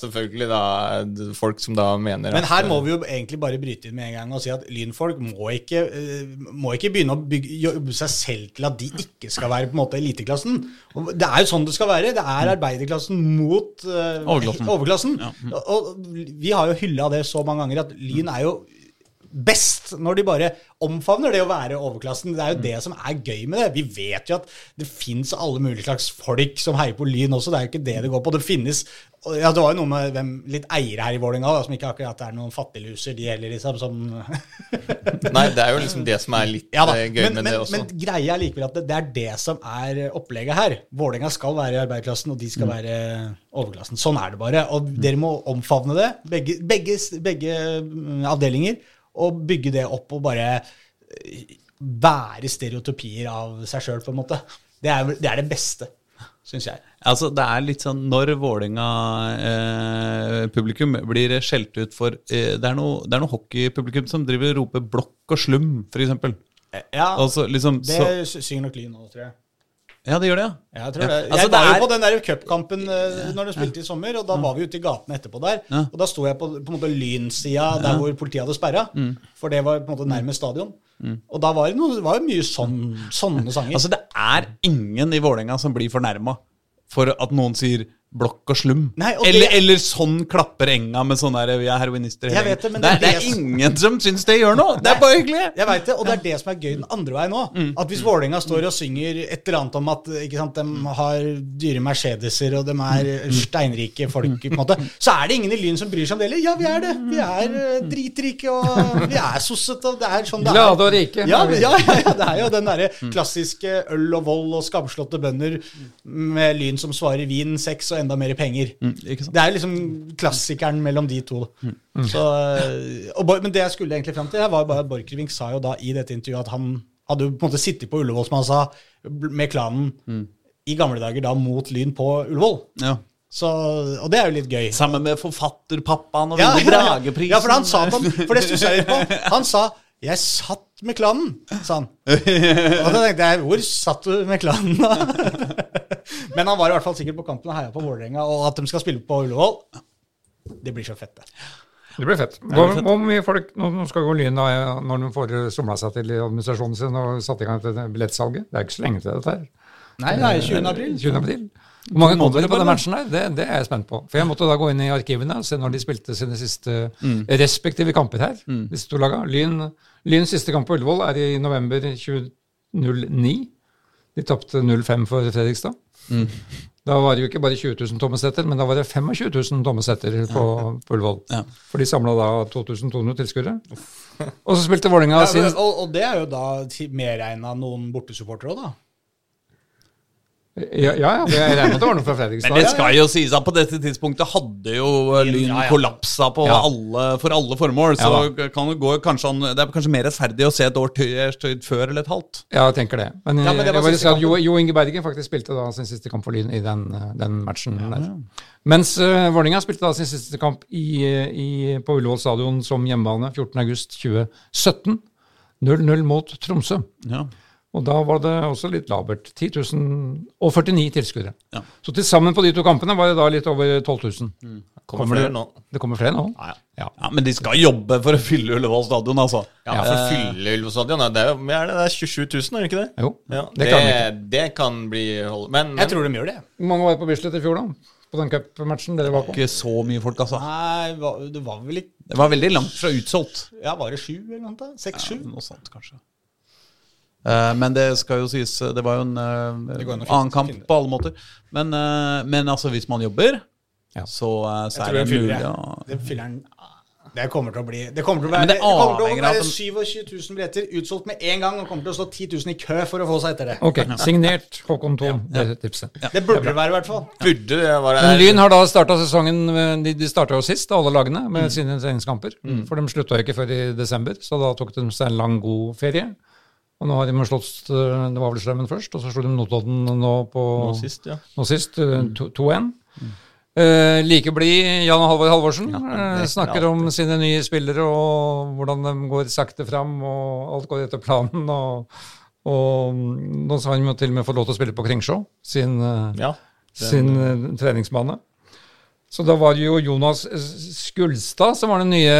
Speaker 4: Selvfølgelig, da Folk som da mener
Speaker 1: Men her
Speaker 4: at,
Speaker 1: må vi jo egentlig bare bryte inn med en gang og si at lynfolk må ikke, eh, må ikke begynne å bygge, jobbe seg selv til at de ikke skal være på en måte eliteklassen. Det er jo sånn det skal være. Det er arbeiderklassen mot uh,
Speaker 2: Overklassen.
Speaker 1: overklassen. Og, og vi har jo hylla det så mange ganger at Lyn er jo best når de bare omfavner det å være overklassen. Det er jo det som er gøy med det. Vi vet jo at det fins alle mulige slags folk som heier på Lyn også. Det er jo ikke det det går på. Det finnes ja, Det var jo noe med hvem, litt eiere her i Vålerenga som ikke akkurat er noen fattigluser, de heller, liksom. Som
Speaker 4: Nei, det er jo liksom det som er litt
Speaker 1: ja
Speaker 4: eh, gøy
Speaker 1: Men,
Speaker 4: med
Speaker 1: men,
Speaker 4: det også.
Speaker 1: men greia er likevel at det, det er det som er opplegget her. Vålerenga skal være i arbeiderklassen, og de skal være overklassen. Sånn er det bare. Og dere må omfavne det, begge, begge, begge mm, avdelinger, og bygge det opp og bare eh, være stereotypier av seg sjøl, på en måte. Det er, det er det beste. syns jeg.
Speaker 2: Altså, det er litt sånn Når Vålerenga-publikum blir skjelt ut for eh, Det er noe, det er noe hockeypublikum som driver og roper 'blokk og slum', f.eks.
Speaker 1: Ja,
Speaker 2: Altså, liksom,
Speaker 1: det
Speaker 2: så,
Speaker 1: synger nok Lyn nå, tror jeg.
Speaker 2: Ja, det gjør det, ja.
Speaker 1: Jeg tror det. jeg
Speaker 2: altså,
Speaker 1: var det
Speaker 2: er-
Speaker 1: jo på den der cupkampen uh, når du spilte i sommer, og da var vi ute i gatene etterpå der. Og da sto jeg på, på en måte lynsida der hvor politiet hadde sperra,
Speaker 2: Mm.
Speaker 1: for det var på en måte nærmest stadion. Og da var det, noe, det var jo mye sånn, sånne sanger.
Speaker 2: Altså, det er ingen i Vålerenga som blir fornærma for at noen sier blokk og slum.
Speaker 1: Nei, og
Speaker 2: eller,
Speaker 1: det-
Speaker 2: eller sånn klapper enga med sånn der 'vi er heroinister'. hele
Speaker 1: Jeg vet det, men
Speaker 2: det,
Speaker 1: det
Speaker 2: er, det er ingen som syns det gjør noe! Det er bare hyggelig!
Speaker 1: Jeg vet det, og det er det som er gøy den andre veien òg.
Speaker 2: Mm.
Speaker 1: At hvis Vålerenga står og synger et eller annet om at ikke sant, de har dyre Mercedeser og de er
Speaker 2: Mm.
Speaker 1: steinrike folk, på en måte, så er det ingen i Lyn som bryr seg om det heller. Ja, vi er det. Vi er eh, dritrike, og vi er sossete, og det er sånn det er.
Speaker 3: Glade og rike.
Speaker 1: Ja, ja, ja, ja, det er jo den derre klassiske øl og vold og skamslåtte bønder med Lyn som svarer vin, sex og enda mer penger.
Speaker 2: Mm, ikke sant?
Speaker 1: Det er liksom klassikeren mellom de to. Så, eh, og, men det jeg skulle egentlig fram til, var bare at Borchgrevink sa jo da i dette intervjuet at han hadde på en måte sittet på Ullevål, som han sa, med klanen i gamle dager da mot Lyn på Ullevål.
Speaker 2: Ja.
Speaker 1: Så, og det er jo litt gøy.
Speaker 2: Sammen med forfatterpappaen og
Speaker 1: Ja,
Speaker 2: vinner
Speaker 1: ja, ja.
Speaker 2: Drageprisen.
Speaker 1: ja, for han sa at for det stussa jeg litt på. Han sa 'jeg satt med klanen', sa han. Og da tenkte jeg 'hvor satt du med klanen', da? Men han var i hvert fall sikkert på kampen og heia på Vålerenga, og at de skal spille på Ullevål, det blir så fett, det.
Speaker 3: Det blir fett. Hvor, hvor mye folk, nå skal gå Lyn da, når de får somla seg til i administrasjonen sin og satt i gang dette billettsalget. Det er ikke så lenge til dette her.
Speaker 1: Nei, det er 20. april.
Speaker 3: 20. april. Hvor mange
Speaker 2: måneder
Speaker 3: kommer på den matchen der? Det, det er jeg spent på. For jeg måtte da gå inn i arkivene og se når de spilte sine siste respektive kamper her. disse to lagene. Lyn, Lyns siste kamp på Ullevål er i november 2009. De tapte 0-5 for Fredrikstad. Da var det jo ikke bare 20 000 tommesetter, men da var det 25 000 tommesetter på, på Ullevål.
Speaker 2: Ja.
Speaker 3: For de samla da 2200 tilskuere. Og så spilte Vålerenga
Speaker 1: Ja,
Speaker 3: sin
Speaker 1: og, og det er jo da medregna noen bortesupportere òg, da.
Speaker 3: Ja, ja, ja, jeg regner med at det var noe fra Fredrikstad.
Speaker 2: Men det skal jo sies at på dette tidspunktet hadde jo Lyn
Speaker 1: Ja, ja.
Speaker 2: kollapsa på
Speaker 3: Ja.
Speaker 2: alle, for alle formål. Så
Speaker 3: Ja
Speaker 2: kan det gå kanskje det er kanskje mer rettferdig å se et år tøyd før eller et halvt.
Speaker 3: Ja, jeg tenker det. Men,
Speaker 1: Ja, men det
Speaker 3: jeg
Speaker 1: var
Speaker 3: at Jo, jo Inge Bergen faktisk spilte da sin siste kamp for Lyn i den, eh, den matchen der. Mens uh, Vålerenga spilte da sin siste kamp i, eh, i, på Ullevål stadion som hjemmebane 14.8.2017. 0-0 mot Tromsø.
Speaker 2: Ja.
Speaker 3: Og da var det også litt labert. 10 000 og 49 tilskuere.
Speaker 2: Ja.
Speaker 3: Så til sammen på de to kampene var det da litt over 12 000.
Speaker 4: Kommer
Speaker 3: Kommer
Speaker 4: flere
Speaker 3: det-
Speaker 4: nå.
Speaker 3: Det kommer flere nå?
Speaker 4: Ja, ja.
Speaker 3: Ja.
Speaker 2: Ja, Men de skal jobbe for å fylle Ullevål stadion, altså.
Speaker 4: Ja, for å fylle Ullevål stadion, det er jo er det, det er 27 000, er det ikke det?
Speaker 3: Jo,
Speaker 4: Ja,
Speaker 3: det
Speaker 4: det,
Speaker 3: kan ikke.
Speaker 4: det, kan bli hold- Men, men
Speaker 1: Jeg tror de gjør det.
Speaker 3: Hvor mange var på Bislett i fjor, da? På den cupmatchen dere var på?
Speaker 2: Ikke så mye folk, altså.
Speaker 1: Nei, det var vel ikke
Speaker 2: Det var veldig langt fra utsolgt.
Speaker 1: Ja, var det sju eller noe? Seks-sju?
Speaker 2: Noe sånt, kanskje. Eh, men det skal jo sies Det var jo en eh, annen kamp på alle måter. Men, eh, men altså, hvis man jobber,
Speaker 3: Ja.
Speaker 2: så, eh, så er det mulig
Speaker 1: det.
Speaker 2: å
Speaker 1: Det fyller Det kommer til å bli Det kommer til å være,
Speaker 2: men det
Speaker 1: det kommer til å være 27 000 billetter utsolgt med en gang, og kommer til å stå 10 000 i kø for å få seg etter det.
Speaker 3: Ok, signert Håkon Thon, det tipset. Ja.
Speaker 1: Det burde det være, i hvert fall.
Speaker 4: burde det være
Speaker 3: Men Lyn har da starta sesongen eh, De, de starta jo sist, alle lagene, med
Speaker 1: Mm.
Speaker 3: sine treningskamper. For de slutta jo ikke før i desember, så da tok de seg en lang, god ferie. Og nå har de slått eh, Det var vel Strømmen først, og så slo de Notodden nå på
Speaker 4: nå sist, ja.
Speaker 3: nå sist, eh, to- 2-1. Eh, like blid Jan Halvor Halvorsen Ja,
Speaker 4: det
Speaker 3: snakker om sine nye spillere og hvordan de går sakte fram, og alt går etter planen. Og, og nå har han jo til og med fått lov til å spille på Kringsjå, sin,
Speaker 4: ja, den,
Speaker 3: sin eh, treningsbane. Så da var det jo Jonas Skulstad som var det nye,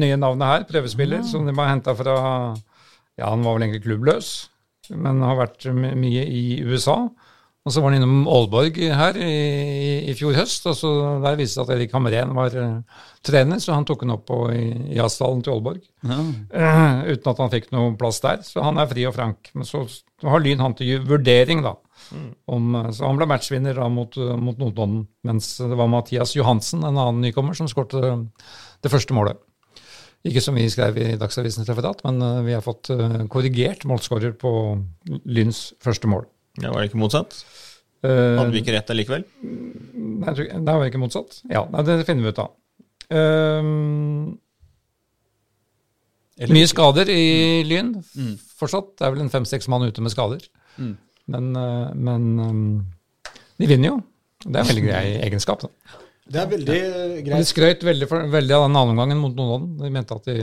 Speaker 3: nye navnet her, prøvespiller, som de har henta fra Ja, han var vel egentlig klubbløs, men har vært mye i USA. Og så var han innom Aalborg her i, i fjor høst, og så der viste det at Erik Hamren var eh, trener, så han tok han opp på, i jazzstallen til Aalborg. Eh, uten at han fikk noe plass der, så han er fri og frank. Men så har Lyn han til vurdering, da. Om, eh, så han ble matchvinner da mot, mot Notodden, mens det var Mathias Johansen, en annen nykommer, som skåret det første målet. Ikke som vi skrev i Dagsavisens referat, men eh, vi har fått eh, korrigert målskårer på Lyns første mål.
Speaker 4: ja. Var det ikke motsatt?
Speaker 3: Eh,
Speaker 4: Hadde vi ikke rett allikevel?
Speaker 3: Nei, det var ikke motsatt. Ja, nei, det finner vi ut av. Ehm, mye skader i Lyn fortsatt. Det er vel en fem-seks mann ute med skader. Men, eh, men ehm, De vinner jo. Det er en veldig grei egenskap. da.
Speaker 1: Det er veldig greit.
Speaker 3: Og de
Speaker 1: greit.
Speaker 3: skrøt veldig, for, veldig av den andre omgangen mot Nordland. De mente at de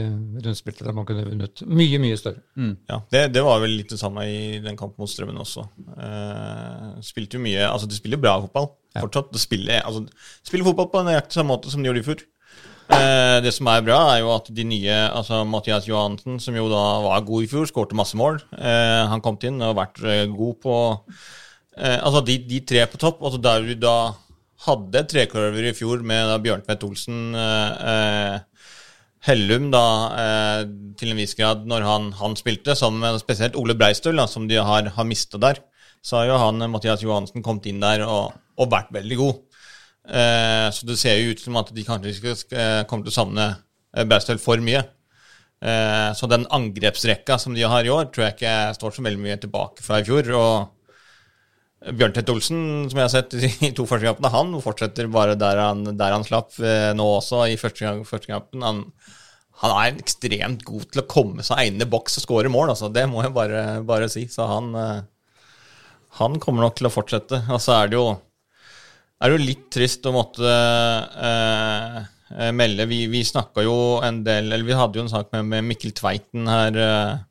Speaker 3: rundspilte der man kunne vunnet mye, mye større.
Speaker 4: Ja, det, det var vel litt det samme i den kampen mot Strømmen også. Eh, spilte jo mye Altså, de spiller bra fotball
Speaker 3: Ja.
Speaker 4: fortsatt. De spiller, altså, spiller fotball på nøyaktig samme måte som de gjorde i fjor. Eh, det som er bra, er jo at de nye Altså Mathias Johansen, som jo da var god i fjor, skårte masse mål. Eh, han kom inn og har vært god på eh, Altså, de, de tre på topp, altså der du da hadde trekløver i fjor med Bjørntvedt Olsen eh, eh, Hellum da, eh, til en viss grad når han, han spilte, som spesielt Ole Breistøl, da, som de har, har mista der, så har jo han, Mathias Johansen, kommet inn der og, og vært veldig god. Så det ser jo ut som at de kanskje ikke kommer til å savne Breistøl for mye. Så den angrepsrekka som de har i år, tror jeg ikke står så veldig mye tilbake fra i fjor. og Bjørntvedt Olsen, som jeg har sett i to første kampene, han fortsetter bare der han, der han slapp eh, nå også, i første, gang, første kampen. Han, han er ekstremt god til å komme seg inn i boks og skåre mål, altså. Det må jeg bare, bare si. Så han, eh, han kommer nok til å fortsette. Og så er det jo, er det jo litt trist å måtte eh, eh, melde. Vi, vi snakka jo en del Eller vi hadde jo en sak med, med Mikkel Tveiten her. Eh,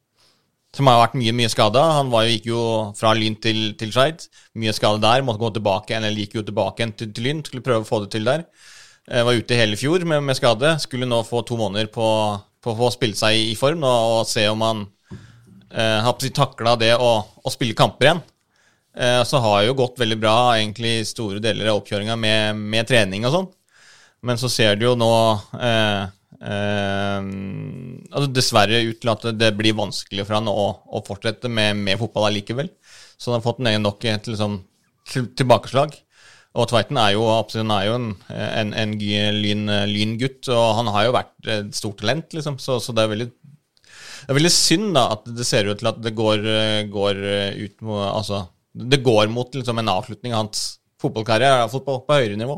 Speaker 4: som har vært mye mye skada. Han jo, gikk jo fra Lyn til, til Skeid. Mye skade der. Måtte gå tilbake eller gikk jo tilbake igjen til, til Lyn. Skulle prøve å få det til der. Eh, var ute hele fjor med, med skade. Skulle nå få to måneder på, på å spille seg i, form og, og se om han eh, har takla det å, å spille kamper igjen. Eh, så har jo gått veldig bra egentlig store deler av oppkjøringa med, med trening og sånn. Men så ser du jo nå eh, altså Dessverre ut at det blir vanskelig for han å, å fortsette med, med fotball allikevel. Så han har fått en nok liksom, til- tilbakeslag. Og Tveiten er jo, absolutt, er jo en, en, en lyn, lyngutt, og han har jo vært et stort talent, liksom. Så, så det er veldig det er veldig synd da at det ser ut til at det går, eh, går eh, ut mot Altså, det går mot liksom, en avslutning av hans fotballkarriere, fotball på høyere nivå.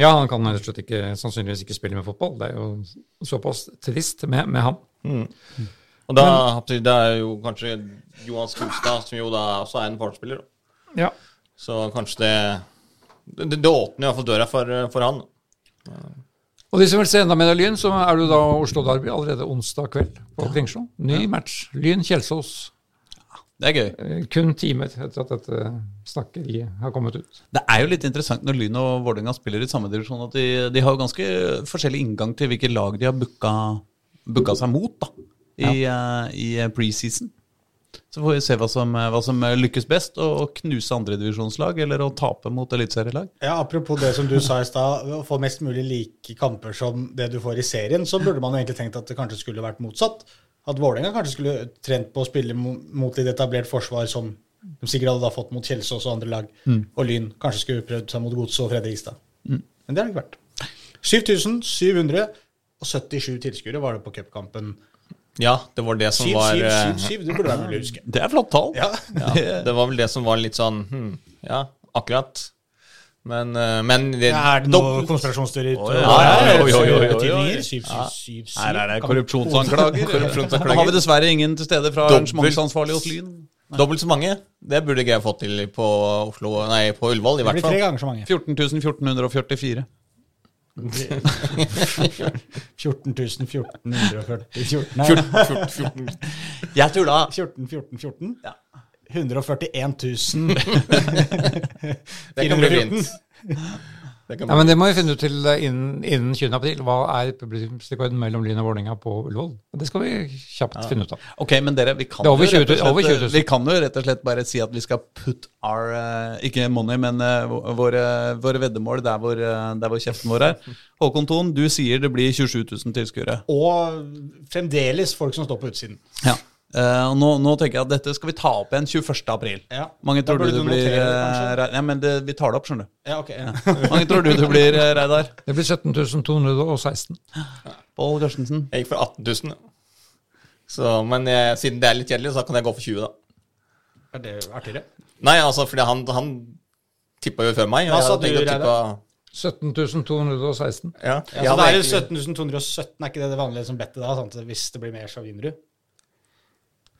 Speaker 3: Ja, han kan rett og slett ikke, sannsynligvis ikke spille med fotball. Det er jo såpass trist med, med ham.
Speaker 4: Og da det er jo kanskje Johan Skustad, som jo da også er en partspiller.
Speaker 3: Ja.
Speaker 4: Så kanskje det Det, det åpner iallfall døra for, for han.
Speaker 3: Og de som vil se enda mer av Lyn, så er det jo da Oslo Derby allerede onsdag kveld på Kringsjå. Ny match. Lyn Kjelsås.
Speaker 2: Det er gøy.
Speaker 3: Eh, Kun timer etter at dette snakkeriet har kommet ut.
Speaker 2: Det er jo litt interessant når Lyn og Vålerenga spiller i samme divisjon, at de, de har jo ganske forskjellig inngang til hvilke lag de har booka, booka seg mot da, i, eh, i preseason. Så får vi se hva som, hva som lykkes best, å knuse andredivisjonslag eller å tape mot eliteserielag.
Speaker 1: Ja, Apropos det som du sa i stad, å få mest mulig like kamper som det du får i serien, så burde man jo egentlig tenkt at det kanskje skulle vært motsatt. At Vålerenga kanskje skulle trent på å spille mot litt etablert forsvar som de sikkert hadde da fått mot Kjelsås og andre lag. Og Lyn kanskje skulle prøvd seg mot Godset og Fredrikstad. Men det har det ikke vært. 7777 tilskuere var det på cupkampen.
Speaker 4: Ja, det var det som var eh,
Speaker 1: 7777, det burde være mulig å huske.
Speaker 2: Det er flott tall.
Speaker 1: Ja.
Speaker 4: ja, Det var vel det som var litt sånn hm, Ja, akkurat. Men, eh, men det,
Speaker 1: Er det noe konspirasjonsteori?
Speaker 2: Oi, ja,
Speaker 1: ja? 7777.
Speaker 2: Her er det korrupsjonsanklager.
Speaker 4: Korrupsjonsanklager.
Speaker 2: Nå har vi dessverre ingen til stede fra arrangementsansvarlig hos Lyn.
Speaker 4: Dobbelt så mange. Det burde ikke jeg fått til på Oslo Nei, på Ullevål, i
Speaker 1: Det
Speaker 4: hvert
Speaker 1: blir tre
Speaker 4: fall.
Speaker 1: ganger så mange.
Speaker 2: 14 1444.
Speaker 1: 14 1444 Nei,
Speaker 4: 14, 14.
Speaker 2: Jeg tulla!
Speaker 1: 14 14 14?
Speaker 2: Ja.
Speaker 1: 141
Speaker 4: Det kan bli fint. Det
Speaker 3: Ja, men Det må vi finne ut til eh, innen, innen 20. april. Hva er publikumsrekorden mellom Lyn og Vålerenga på Ullevål? Det skal vi kjapt finne ut av.
Speaker 2: Ok, men dere, vi kan,
Speaker 3: over
Speaker 2: jo rett og
Speaker 3: 20 000, over 20
Speaker 2: slett, vi kan jo rett og slett bare si at vi skal put our eh, Ikke money, men eh, våre, våre veddemål der hvor, der hvor kjeften vår er. Håkon Thon, du sier det blir 27 000 tilskuere.
Speaker 1: Og fremdeles folk som står på utsiden.
Speaker 2: Ja. Eh, og nå, nå tenker jeg at dette skal vi ta opp igjen 21. april.
Speaker 1: Ja.
Speaker 2: Mange tror du det
Speaker 1: du
Speaker 2: blir
Speaker 1: notere.
Speaker 2: Rei- Ja, men det, vi tar det opp, skjønner du.
Speaker 1: Ja, ok. Ja.
Speaker 2: Mange tror du det blir, uh, Reidar?
Speaker 3: Det blir 17 216.
Speaker 2: Pål Karstensen?
Speaker 4: Jeg gikk for 18 000. Så, men jeg, siden det er litt kjedelig, så kan jeg gå for 20, da.
Speaker 1: Er det artigere?
Speaker 4: Nei, altså, fordi han, han tippa jo før meg.
Speaker 1: Hva sa du,
Speaker 4: å tippe-
Speaker 3: 17 216.
Speaker 4: Ja,
Speaker 1: Ja, så da er det 17.217 er ikke det det vanlige som bettet da? Sant? Hvis det blir mer, så vinner du.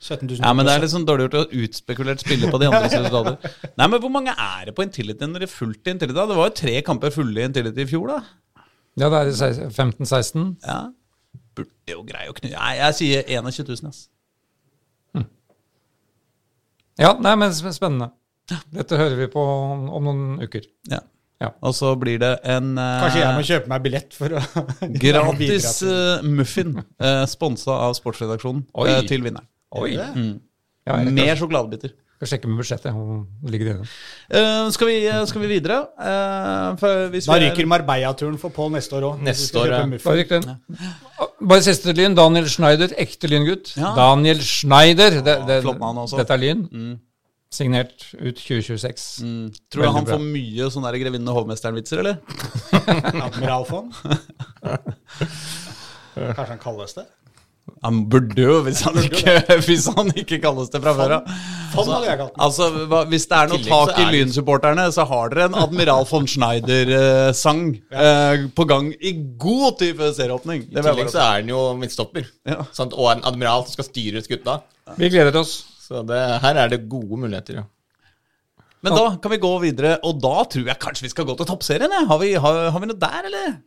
Speaker 1: 17 000
Speaker 2: Ja, men det er litt sånn dårlig gjort å utspekulert spille på de andre resultater. Nei, men hvor mange er det på Intility når det er fullt i Intility? da? Det var jo tre kamper fulle i Intility i fjor, da.
Speaker 3: Ja, det er 15-16.
Speaker 2: Ja. Burde jo greie å knu... Nei, jeg sier 21 000, ass.
Speaker 3: Ja, nei, men spennende. Dette hører vi på om om noen uker.
Speaker 2: Ja.
Speaker 3: Ja.
Speaker 2: Og så blir det en uh,
Speaker 1: Kanskje jeg må kjøpe meg billett for å
Speaker 2: gratis uh, muffin uh, sponsa av sportsredaksjonen eh, til vinneren.
Speaker 3: Oi.
Speaker 1: Mm.
Speaker 3: Ja, Mer
Speaker 2: sjokoladebiter.
Speaker 3: skal sjekke med budsjettet. Hvor ligger det?
Speaker 2: Eh, skal, vi, skal vi videre? Uh, for hvis
Speaker 1: Da
Speaker 2: er-
Speaker 1: ryker Marbella-turen for Pål neste år òg.
Speaker 4: Neste år, ja.
Speaker 3: Bare siste lyn. Daniel Schneider, ekte lyngutt.
Speaker 2: Ja.
Speaker 3: Daniel Schneider. Det, det,
Speaker 2: også.
Speaker 3: Dette er Lyn. Signert ut 2026.
Speaker 2: Mm. Tror du han
Speaker 3: bra.
Speaker 2: får mye sånne Grevinne Grevinnen og hovmesteren-vitser, eller?
Speaker 1: Admiral von? Kanskje han kalles det?
Speaker 2: Han burde jo, hvis han ikke, hvis han ikke kalles det fra før av.
Speaker 1: Den.
Speaker 2: Altså, Hvis det er noe tak i
Speaker 4: er
Speaker 2: Lyn-supporterne, så har dere en Admiral von Schneider-sang eh, på gang i god tid før serieåpning.
Speaker 4: I tillegg så er den jo midtstopper.
Speaker 2: Ja.
Speaker 4: Sant? Og en admiral som skal styre skuta.
Speaker 3: Vi gleder oss.
Speaker 4: Så det, her er det gode muligheter. Ja.
Speaker 2: Men da kan vi gå videre, og da tror jeg kanskje vi skal gå til toppserien. Har vi, har, har vi noe der, eller?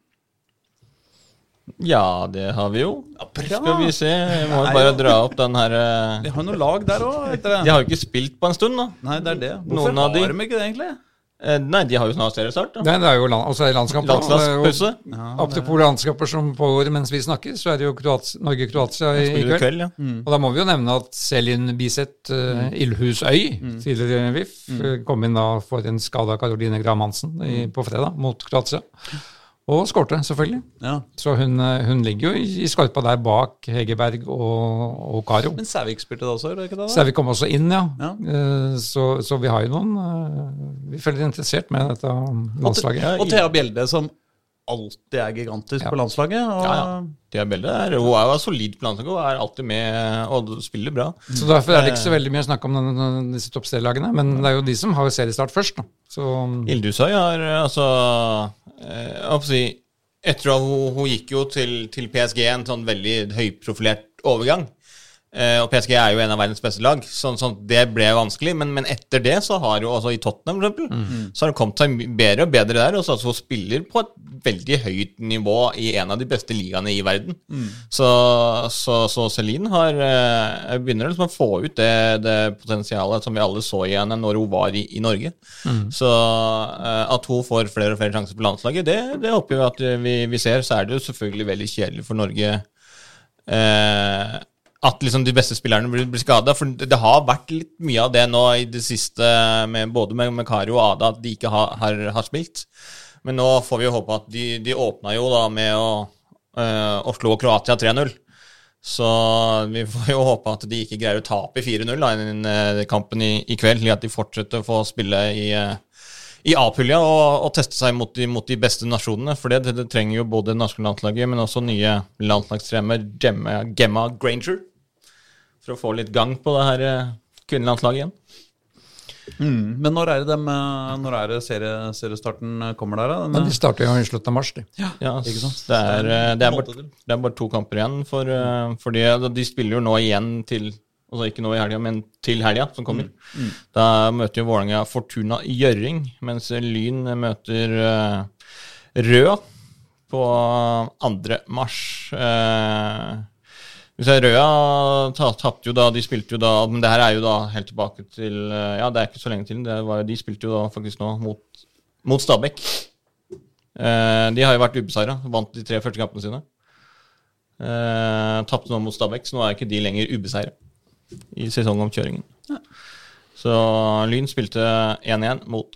Speaker 4: Ja, det har vi jo.
Speaker 2: bra.
Speaker 4: Skal vi se. Jeg må
Speaker 2: Nei,
Speaker 4: bare
Speaker 2: jo.
Speaker 4: dra opp den her eh,
Speaker 2: Vi har noe lag der òg.
Speaker 4: De har jo ikke spilt på en stund, da.
Speaker 2: Nei, det er det. Hvorfor
Speaker 4: Noen av de-
Speaker 2: har de ikke det, egentlig?
Speaker 4: Eh, Nei, de har jo snart seriestart. da.
Speaker 3: Det, det er jo land, altså, landskamp.
Speaker 4: Landslagspause.
Speaker 3: Og Apropos landskamper som pågår mens vi snakker, så er det jo Norge-Kroatia i, i kveld.
Speaker 4: kveld, ja.
Speaker 3: Og da må vi jo nevne at Selin Biseth uh, Ildhusøy, tidligere VIF, mm. kom inn da for en skada Caroline Graham Hansen i, på fredag mot Kroatia. Og skårte, selvfølgelig.
Speaker 2: Ja.
Speaker 3: Så hun, eh, hun ligger jo i, skorpa der bak Hegerberg og, og Karo.
Speaker 2: Men Sævik spilte det også, gjorde det ikke det?
Speaker 3: Sævik kom også inn, ja.
Speaker 2: Ja.
Speaker 3: Eh, Så, så vi har jo noen eh, Vi følger interessert med dette landslaget.
Speaker 4: Og,
Speaker 2: Og Thea Bjelde, som alltid er gigantisk
Speaker 3: Ja.
Speaker 2: på landslaget. Og,
Speaker 4: Ja, ja. Thea Belde er, hun er jo solid på landslaget og er alltid med og spiller bra.
Speaker 3: Så Derfor er det ikke så veldig mye å snakke om denne, disse toppserielagene. Men det er jo de som har seriestart først. Da. Så
Speaker 4: Ildusøy har eh, altså eh, Jeg si Etter at hun, hun gikk jo til, til PSG, en sånn veldig høyprofilert overgang. Eh, og PSG er jo en av verdens beste lag, så, så det ble vanskelig. Men, men etter det så har jo altså i Tottenham for eksempel, så har det kommet seg bedre og bedre der. Og så altså, spiller på et veldig høyt nivå i en av de beste ligaene i verden. Så, så, så Celine har eh, begynner liksom å få ut det, det potensialet som vi alle så i henne når hun var i, i Norge. Så eh, at hun får flere og flere sjanser på landslaget, det, det håper vi at vi, vi ser. Så er det jo selvfølgelig veldig kjedelig for Norge eh, at liksom de beste spillerne blir, blir skada. For det, har vært litt mye av det nå i det siste, med, både med, med Kari og Ada, at de ikke har, har, har spilt. Men nå får vi jo håpe at de, de åpna jo da med å, øh, å slå Kroatia 3-0. Så vi får jo håpe at de ikke greier å tape 4-0 i eh, kampen i, i kveld, slik at de fortsetter å få spille i, eh, i A-pulja og, og teste seg mot de, mot de beste nasjonene. For det, det, trenger jo både det norske landslaget, men også nye landslagstrener Gemma Granger. For å få litt gang på det her eh, kvinnelandslaget igjen.
Speaker 2: Mm. Men når er det, dem, eh, når er det serie, seriestarten eh, kommer der? da? Den,
Speaker 3: Men de starter jo i slutten av mars, de.
Speaker 4: Ja,
Speaker 2: Ikke sant?
Speaker 4: Det er, det, er bare, det er bare to kamper igjen, for, for de, de spiller jo nå igjen til Altså ikke nå i helga, men til helga som kommer. Da møter jo Vålerenga Fortuna Gjøring, mens Lyn møter uh, Rød på 2. mars. Uh, Røa ta- tapte jo da, de spilte jo da Men det her er jo da helt tilbake til eh, Ja, det er ikke så lenge til. Det var, de spilte jo da faktisk nå mot, mot Stabæk. Eh, de har jo vært ubeseira. Vant de tre første kampene sine. Eh, Tapte nå mot Stabæk, så nå er ikke de lenger ubeseira i sesongomkjøringen. Så Lyn spilte 1-1 mot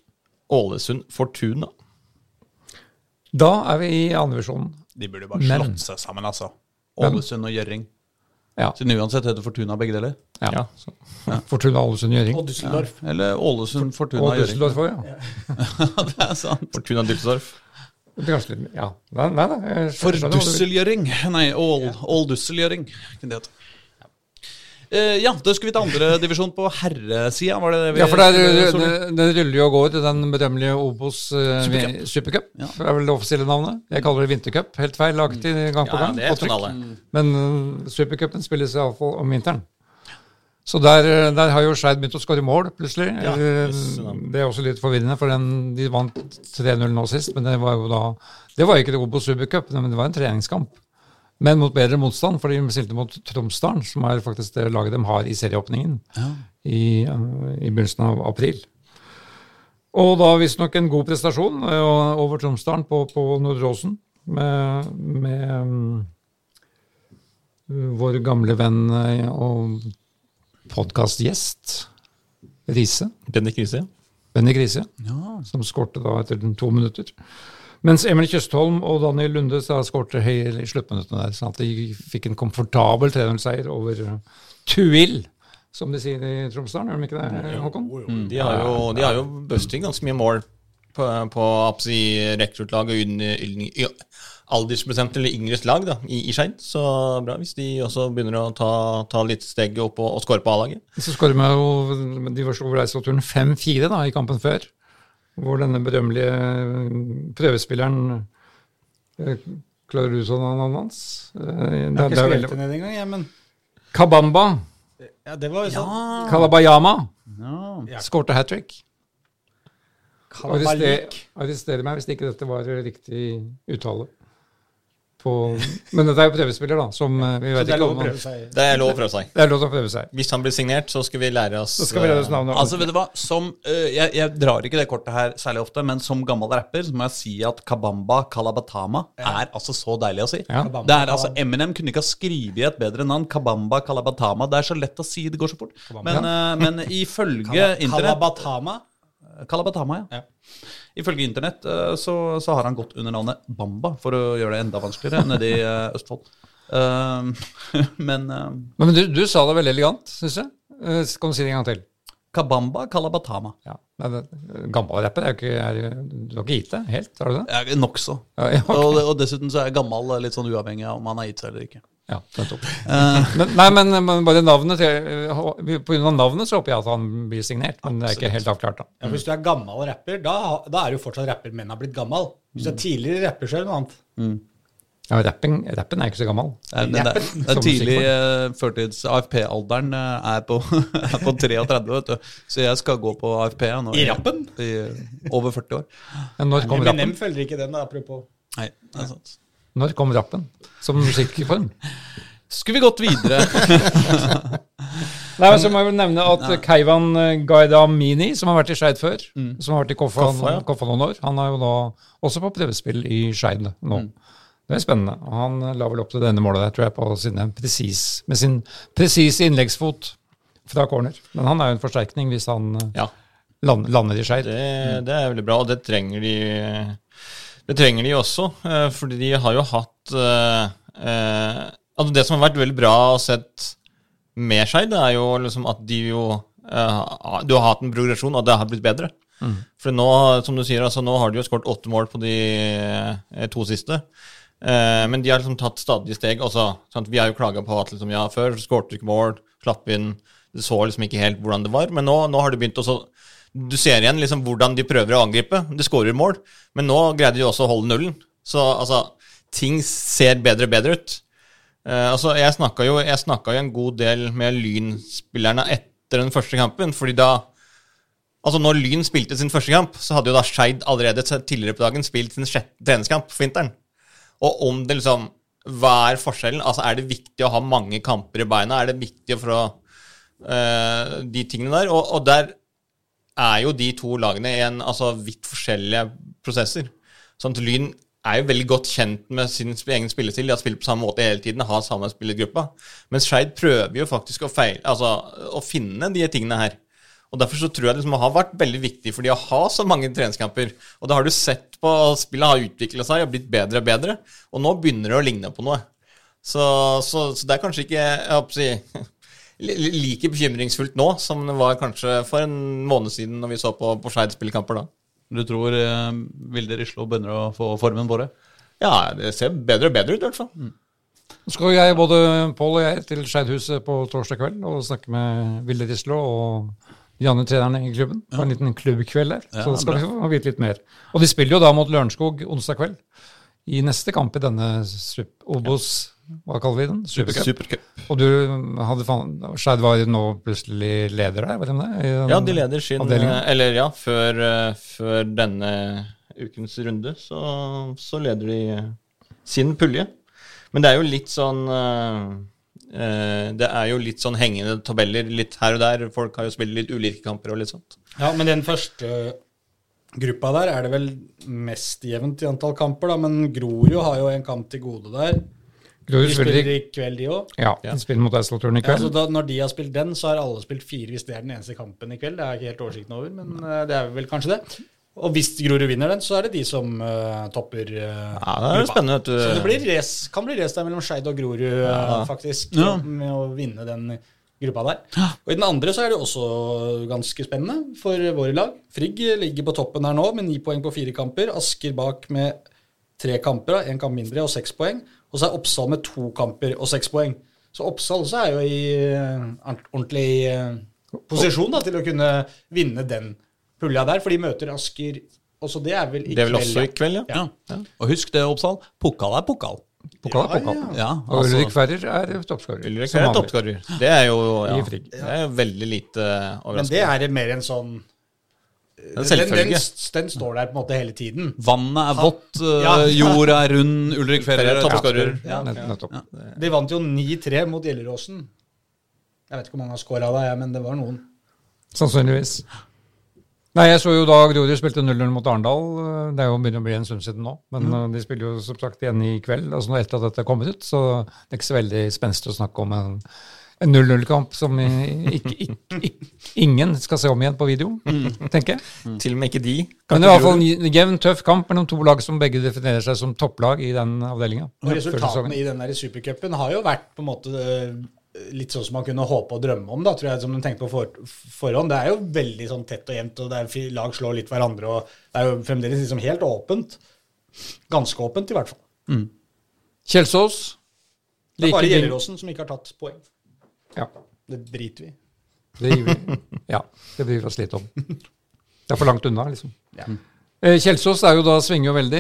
Speaker 4: Ålesund Fortuna.
Speaker 3: Da er vi i andrevisjonen.
Speaker 2: De burde bare
Speaker 3: Men-
Speaker 2: slått seg sammen, altså. Ålesund og Gjøring.
Speaker 3: Ja.
Speaker 2: Siden uansett heter Fortuna begge deler.
Speaker 3: Ja.
Speaker 4: Ja, så.
Speaker 3: Fortuna Ålesund Gjøring.
Speaker 1: Og Düsseldorf.
Speaker 2: Eller Ålesund, Fortuna
Speaker 3: Og. Düsseldorf òg, ja.
Speaker 2: det er sant.
Speaker 4: Fortuna Düsseldorf.
Speaker 3: Det kanskje litt, ja. Nei, nei, nei,
Speaker 2: For. Dusselgjøring. Nei, Ål, Ål-Dusselgjøring. kunne det Eh, ja, da skulle vi til andredivisjon på herresida. Var det det vi
Speaker 3: Ja, for det,
Speaker 2: skulle-
Speaker 3: er- det, det ruller jo og går den berømmelige Obos uh,
Speaker 2: Supercup.
Speaker 3: Supercup.
Speaker 2: Ja.
Speaker 3: Det er vel det offisielle navnet. Jeg kaller det vintercup. Helt feilaktig gang på
Speaker 4: Ja,
Speaker 3: gang.
Speaker 4: det
Speaker 3: på
Speaker 4: kan
Speaker 3: trykk.
Speaker 4: alle.
Speaker 3: Men uh, supercupen spilles iallfall om vinteren. Så der, der har jo Skeid begynt å skåre mål, plutselig.
Speaker 1: Ja,
Speaker 3: Eh,
Speaker 4: ja.
Speaker 3: det er også litt forvirrende, for den, de vant 3-0 nå sist, men det var jo da Det var ikke det Obos Supercup, men det var en treningskamp. Men mot bedre motstand, for de stilte mot Tromsdalen, som er faktisk det laget de har i serieåpningen i, eh, i begynnelsen av april. Og da visstnok en god prestasjon eh, over Tromsdalen på, på Nordre Åsen, med, med um, vår gamle venn eh, og podkastgjest Riise.
Speaker 4: Bendik Riise.
Speaker 3: Benny Grise, som skårte da etter to minutter. Mens Emil Kjøstholm og Daniel Lunde skårte høy i sluttminuttene der. sånn at de fikk en komfortabel 3-0-seier over uh, Tuil, som de sier i Tromsdalen. Gjør de ikke det, Håkon?
Speaker 4: De har jo, de har jo busting ganske mye mål på, på si, rekruttlag og under- under- aldersbestemt eller yngres lag da, i, i Skeid. Så bra hvis de også begynner å ta, ta litt steget opp og, og skåre på A-laget.
Speaker 3: Så skårer vi jo De var over reiseturen 5-4 i kampen før, hvor denne berømmelige uh, prøvespilleren Klarer du sånn navnet hans? Uh,
Speaker 1: Jeg har
Speaker 3: det
Speaker 1: ikke
Speaker 3: er
Speaker 1: den
Speaker 3: veldig-
Speaker 1: det ned engang, jeg, men
Speaker 3: Kabamba
Speaker 1: ja, det var jo sånn.
Speaker 3: Kalabayama
Speaker 1: No.
Speaker 3: skårte hat trick. Arrester meg hvis ikke dette var riktig uttale. På, men dette er jo prøvespiller, da. Som eh, vi vet
Speaker 1: det er
Speaker 3: ikke
Speaker 1: lov
Speaker 3: om
Speaker 1: seg.
Speaker 4: Det er lov å prøve seg.
Speaker 3: Det er lov å prøve seg.
Speaker 4: Hvis han blir signert, så skal vi lære oss
Speaker 3: Så skal vi lære oss navnet.
Speaker 2: Altså, vet du hva? Som, øh, jeg, jeg drar ikke det kortet her særlig ofte, men som gammel rapper så må jeg si at Kabamba Kalabatama er altså så deilig å si.
Speaker 3: Ja.
Speaker 2: Det er altså, Eminem kunne ikke ha skrevet et bedre navn. Kabamba Kalabatama. Det er så lett å si, det går så fort. Men, øh, men ifølge internett
Speaker 1: Kalabatama.
Speaker 2: Kalabatama, ja. Ifølge internett øh, så, så har han gått under navnet Bamba, for å gjøre det enda vanskeligere nede i øh, Østfold. Um, men
Speaker 3: Men du, du sa det veldig elegant, syns jeg. Skal Kan du si det en gang til?
Speaker 2: Kabamba Kalabatama.
Speaker 3: Ja. Gammel rapper er jo ikke er, Du har ikke gitt det helt, har du det?
Speaker 2: Nokså.
Speaker 3: Ja, okay.
Speaker 2: Og, og dessuten så er gammel, litt sånn uavhengig av om han har gitt seg eller ikke.
Speaker 3: Ja nettopp. Men, nei, men, men bare navnet eh, av navnet så håper jeg at han blir signert, men det er ikke helt avklart, da.
Speaker 1: Ja, hvis du er gammel rapper, da, da er du fortsatt rapper, men har blitt gammel. Hvis du er tidligere rapper, så er det noe annet.
Speaker 3: Ja, rappen, rappen er ikke så gammel.
Speaker 2: Er, det er, det er tidlig
Speaker 3: musikkform.
Speaker 2: eh, førtids AFP-alderen er, på- er på 33, vet du. Så jeg skal gå på AFP nå.
Speaker 1: I rappen?
Speaker 2: I, over 40 år.
Speaker 3: Men når kom
Speaker 1: Eminem
Speaker 3: rappen?
Speaker 1: følger ikke den, da, apropos.
Speaker 2: Nei, det er sant.
Speaker 3: Når kom rappen? Som musikkform?
Speaker 2: Skulle vi gått videre?
Speaker 3: Nei, men Så må jeg vel nevne at Keivan Gaidamini, som har vært i Skeid før, som har vært i Koffa,
Speaker 4: Koffa, ja.
Speaker 3: Koffa noen år, han er jo da også på prøvespill i Skeid nå. Det er spennende. Han la vel opp til denne målet der, tror jeg, på sine presis, med sin presise innleggsfot fra corner. Men han er jo en forsterkning hvis han eh,
Speaker 4: Ja,
Speaker 3: land, lander i Skeid.
Speaker 4: det, det er veldig bra, og det trenger de Det trenger de også, eh, fordi de har jo hatt eh, eh, Altså Det som har vært veldig bra å sett med Skeid, det er jo liksom at de jo eh, Du har hatt en progresjon, og det har blitt bedre. For nå, som du sier, altså nå har de jo skåret åtte mål på de eh, to siste. Eh, men de har liksom tatt stadig steg. Også, sant? Vi har jo klaga på at liksom, ja, før skårte du ikke mål, slapp inn. Det så liksom ikke helt hvordan det var. Men nå, nå har de begynt å så Du ser igjen liksom hvordan de prøver å angripe. De skårer mål, men nå greide de også å holde nullen. Så altså, ting ser bedre og bedre ut. Uh, altså, jeg snakka jo, jo en god del med Lyn-spillerne etter den første kampen, fordi da Altså når Lyn spilte sin første kamp, så hadde jo da Skeid allerede tidligere på dagen spilt sin sjette treningskamp for vinteren. Og om det liksom Hva er forskjellen? Altså Er det viktig å ha mange kamper i beina? Er det viktig for å uh, De tingene der. Og, og der er jo de to lagene i en altså vidt forskjellige prosesser. Sånn at Lyn er jo veldig godt kjent med sin egen spillestil. De har spilt på samme måte hele tiden, har samme spillergruppa. Mens Skeid prøver jo faktisk å, feil, altså, å finne de tingene her. Og Derfor så tror jeg det liksom har vært veldig viktig for de å ha så mange treningskamper. Og det har du sett på spillet har utvikla seg og blitt bedre og bedre. Og nå begynner det å ligne på noe. Så, så, så det er kanskje ikke jeg håper å si, like bekymringsfullt nå som det var kanskje for en måned siden når vi så på, på Skeid spillekamper da.
Speaker 2: Du tror eh, Vilde Rislo begynner å få formen på det?
Speaker 4: Ja, det ser bedre og bedre ut i hvert fall.
Speaker 3: Nå skal jeg, både Pål og jeg, til Skeidhuset på torsdag kveld og snakke med Vilde Rislo og Janne, trenerne i klubben, på en liten klubbkveld der.
Speaker 2: Ja,
Speaker 3: så da skal
Speaker 2: bra.
Speaker 3: vi få vite litt mer. Og de spiller jo da mot Lørenskog onsdag kveld i neste kamp i denne Obos. Obos hva kaller vi den? Supercup.
Speaker 4: Supercup.
Speaker 3: Og du hadde fan- Skeid var nå plutselig leder der, var det det?
Speaker 4: Ja, de leder sin
Speaker 3: avdelingen?
Speaker 4: eh, Eller ja, før, eh, før denne ukens runde så, så leder de eh, sin pulje. Men det er jo litt sånn Det er jo litt sånn hengende tabeller litt her og der. Folk har jo spilt litt ulike kamper og litt sånt.
Speaker 1: Ja, men den første gruppa der er det vel mest jevnt i antall kamper, da. Men Grorud har jo en kamp til gode der.
Speaker 3: Grorud spiller
Speaker 1: spiller
Speaker 3: i
Speaker 1: kveld, de òg.
Speaker 3: ja, de spiller mot Eidsvollturen i
Speaker 1: Ja, så da, når de har spilt den, så har alle spilt fire hvis det er den eneste kampen i kveld. Det er jeg ikke helt oversikten over, men uh, det er vel kanskje det. Og hvis Grorud vinner den, så er det de som uh, topper uh,
Speaker 4: Ja, det er spennende, vet du.
Speaker 1: Så det blir res, kan bli race der mellom Skeid og Grorud, eh, faktisk,
Speaker 2: Ja.
Speaker 1: med å vinne den gruppa der. Og i den andre så er det også ganske spennende for våre lag. Frigg ligger på toppen her nå med ni poeng på fire kamper. Asker bak med tre kamper, én kamp mindre, og seks poeng. Og så er Oppsal med to kamper og seks poeng. Så Oppsal også er jo i eh, ordentlig eh, posisjon da, til å kunne vinne den pulja der, for de møter Asker også det er vel i kveld?
Speaker 4: Det er vel
Speaker 1: kveld,
Speaker 4: også i kveld, ja.
Speaker 2: Ja. Og husk det, Oppsal. Pokal er pokal.
Speaker 3: Pokal er pokal.
Speaker 2: Ja,
Speaker 3: Og
Speaker 2: altså,
Speaker 3: Ulrik Ferrer er toppskårer.
Speaker 4: Ulrik er toppskårer. Det er jo ja, det er veldig lite
Speaker 1: Men det er mer en sånn den, den, den står der på en måte hele tiden.
Speaker 2: Vannet er vått, uh,
Speaker 1: Ja.
Speaker 2: jorda er rund, Ulrik Ferrer er
Speaker 4: Toppskårer.
Speaker 3: Ja, Ja,
Speaker 1: De vant jo 9-3 mot Gjelleråsen. Jeg vet ikke hvor mange har scora da, men det var noen.
Speaker 3: Sannsynligvis. Nei, jeg så jo da Grorud spilte 0-0 mot Arendal. Det er jo begynner å bli en stund siden nå. Men
Speaker 1: Mm.
Speaker 3: eh, de spiller jo som sagt igjen i kveld, altså etter at dette er kommet ut. Så det er ikke så veldig spenstig å snakke om en, en 0-0-kamp som ikke, ikke, ikke, ingen skal se om igjen på video,
Speaker 1: Mm.
Speaker 3: tenker jeg.
Speaker 4: Til og med ikke de.
Speaker 3: Men det er i hvert fall en jevn, tøff kamp mellom to lag som begge definerer seg som topplag i den avdelinga.
Speaker 1: Resultatene i den der supercupen har jo vært på en måte eh, litt sånn som man kunne håpe og drømme om, da, tror jeg, som de tenkte på for, forhånd. Det er jo veldig sånn tett og jevnt, og det er lag slår litt hverandre, og det er jo fremdeles liksom helt åpent. Ganske åpent, i hvert fall.
Speaker 3: Kjelsås.
Speaker 1: Det er
Speaker 3: like
Speaker 1: bare Gjelleråsen som ikke har tatt poeng.
Speaker 3: Ja,
Speaker 1: Det driter vi i.
Speaker 3: det gir vi. Ja, det bryr vi oss litt om. Det er for langt unna, liksom. Eh, Kjelsås er jo da svinger jo veldig,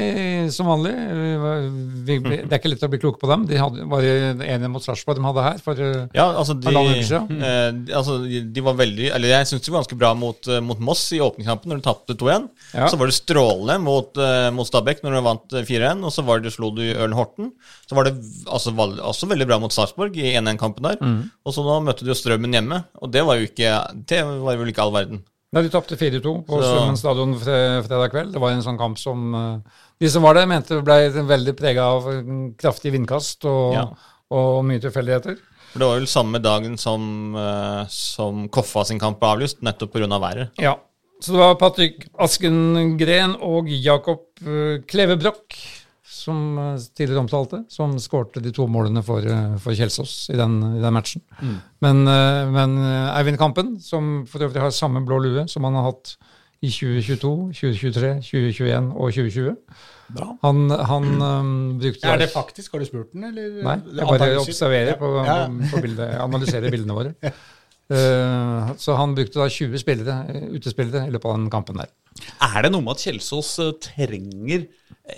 Speaker 3: som vanlig. Eh, vi, det er ikke lett å bli klok på dem. De hadde, var enige mot Sarpsborg de hadde her. For, eh,
Speaker 4: Ja, altså de,
Speaker 3: siden.
Speaker 4: eh, altså de, var veldig Eller jeg syns de var ganske bra mot, eh, mot Moss i åpningskampen, når de tapte 2-1.
Speaker 3: Ja.
Speaker 4: Så var det strålende mot, eh, mot Stabæk når de vant eh, 4-1, og så var det, slo du Ørn Horten. Så var det altså, var også veldig bra mot Sarpsborg i 1-1-kampen der.
Speaker 3: Mm.
Speaker 4: Og så nå møtte jo Strømmen hjemme, og det var jo ikke Det var vel ikke all verden.
Speaker 3: Nei, de tapte 4-2 på Strømmen stadion fredag kveld. Det var en sånn kamp som eh, De som var der, mente ble veldig prega av kraftig vindkast og,
Speaker 4: Ja.
Speaker 3: og mye tilfeldigheter.
Speaker 4: For det var vel samme dagen som, eh, som Koffa sin kamp ble avlyst, nettopp pga. været.
Speaker 3: Ja. Så det var Patrick Askengren og Jakob Kleve Klevebrokk, som eh, tidligere omtalte, som skårte de to målene for, eh, for Kjelsås i den, i den matchen. Men, eh, men Eivind Kampen, som for øvrig har samme blå lue som han har hatt i 2022, 2023, 2021 og 2020
Speaker 2: Bra.
Speaker 3: Han, han um, brukte
Speaker 1: Er det faktisk? Har du spurt den, eller?
Speaker 3: Nei, jeg bare observerer på,
Speaker 1: Ja.
Speaker 3: på, på bildet, analyserer bildene våre. Uh, så han brukte da 20 spillere, utespillere i løpet av den kampen der.
Speaker 2: Er det noe med at Kjelsås eh, trenger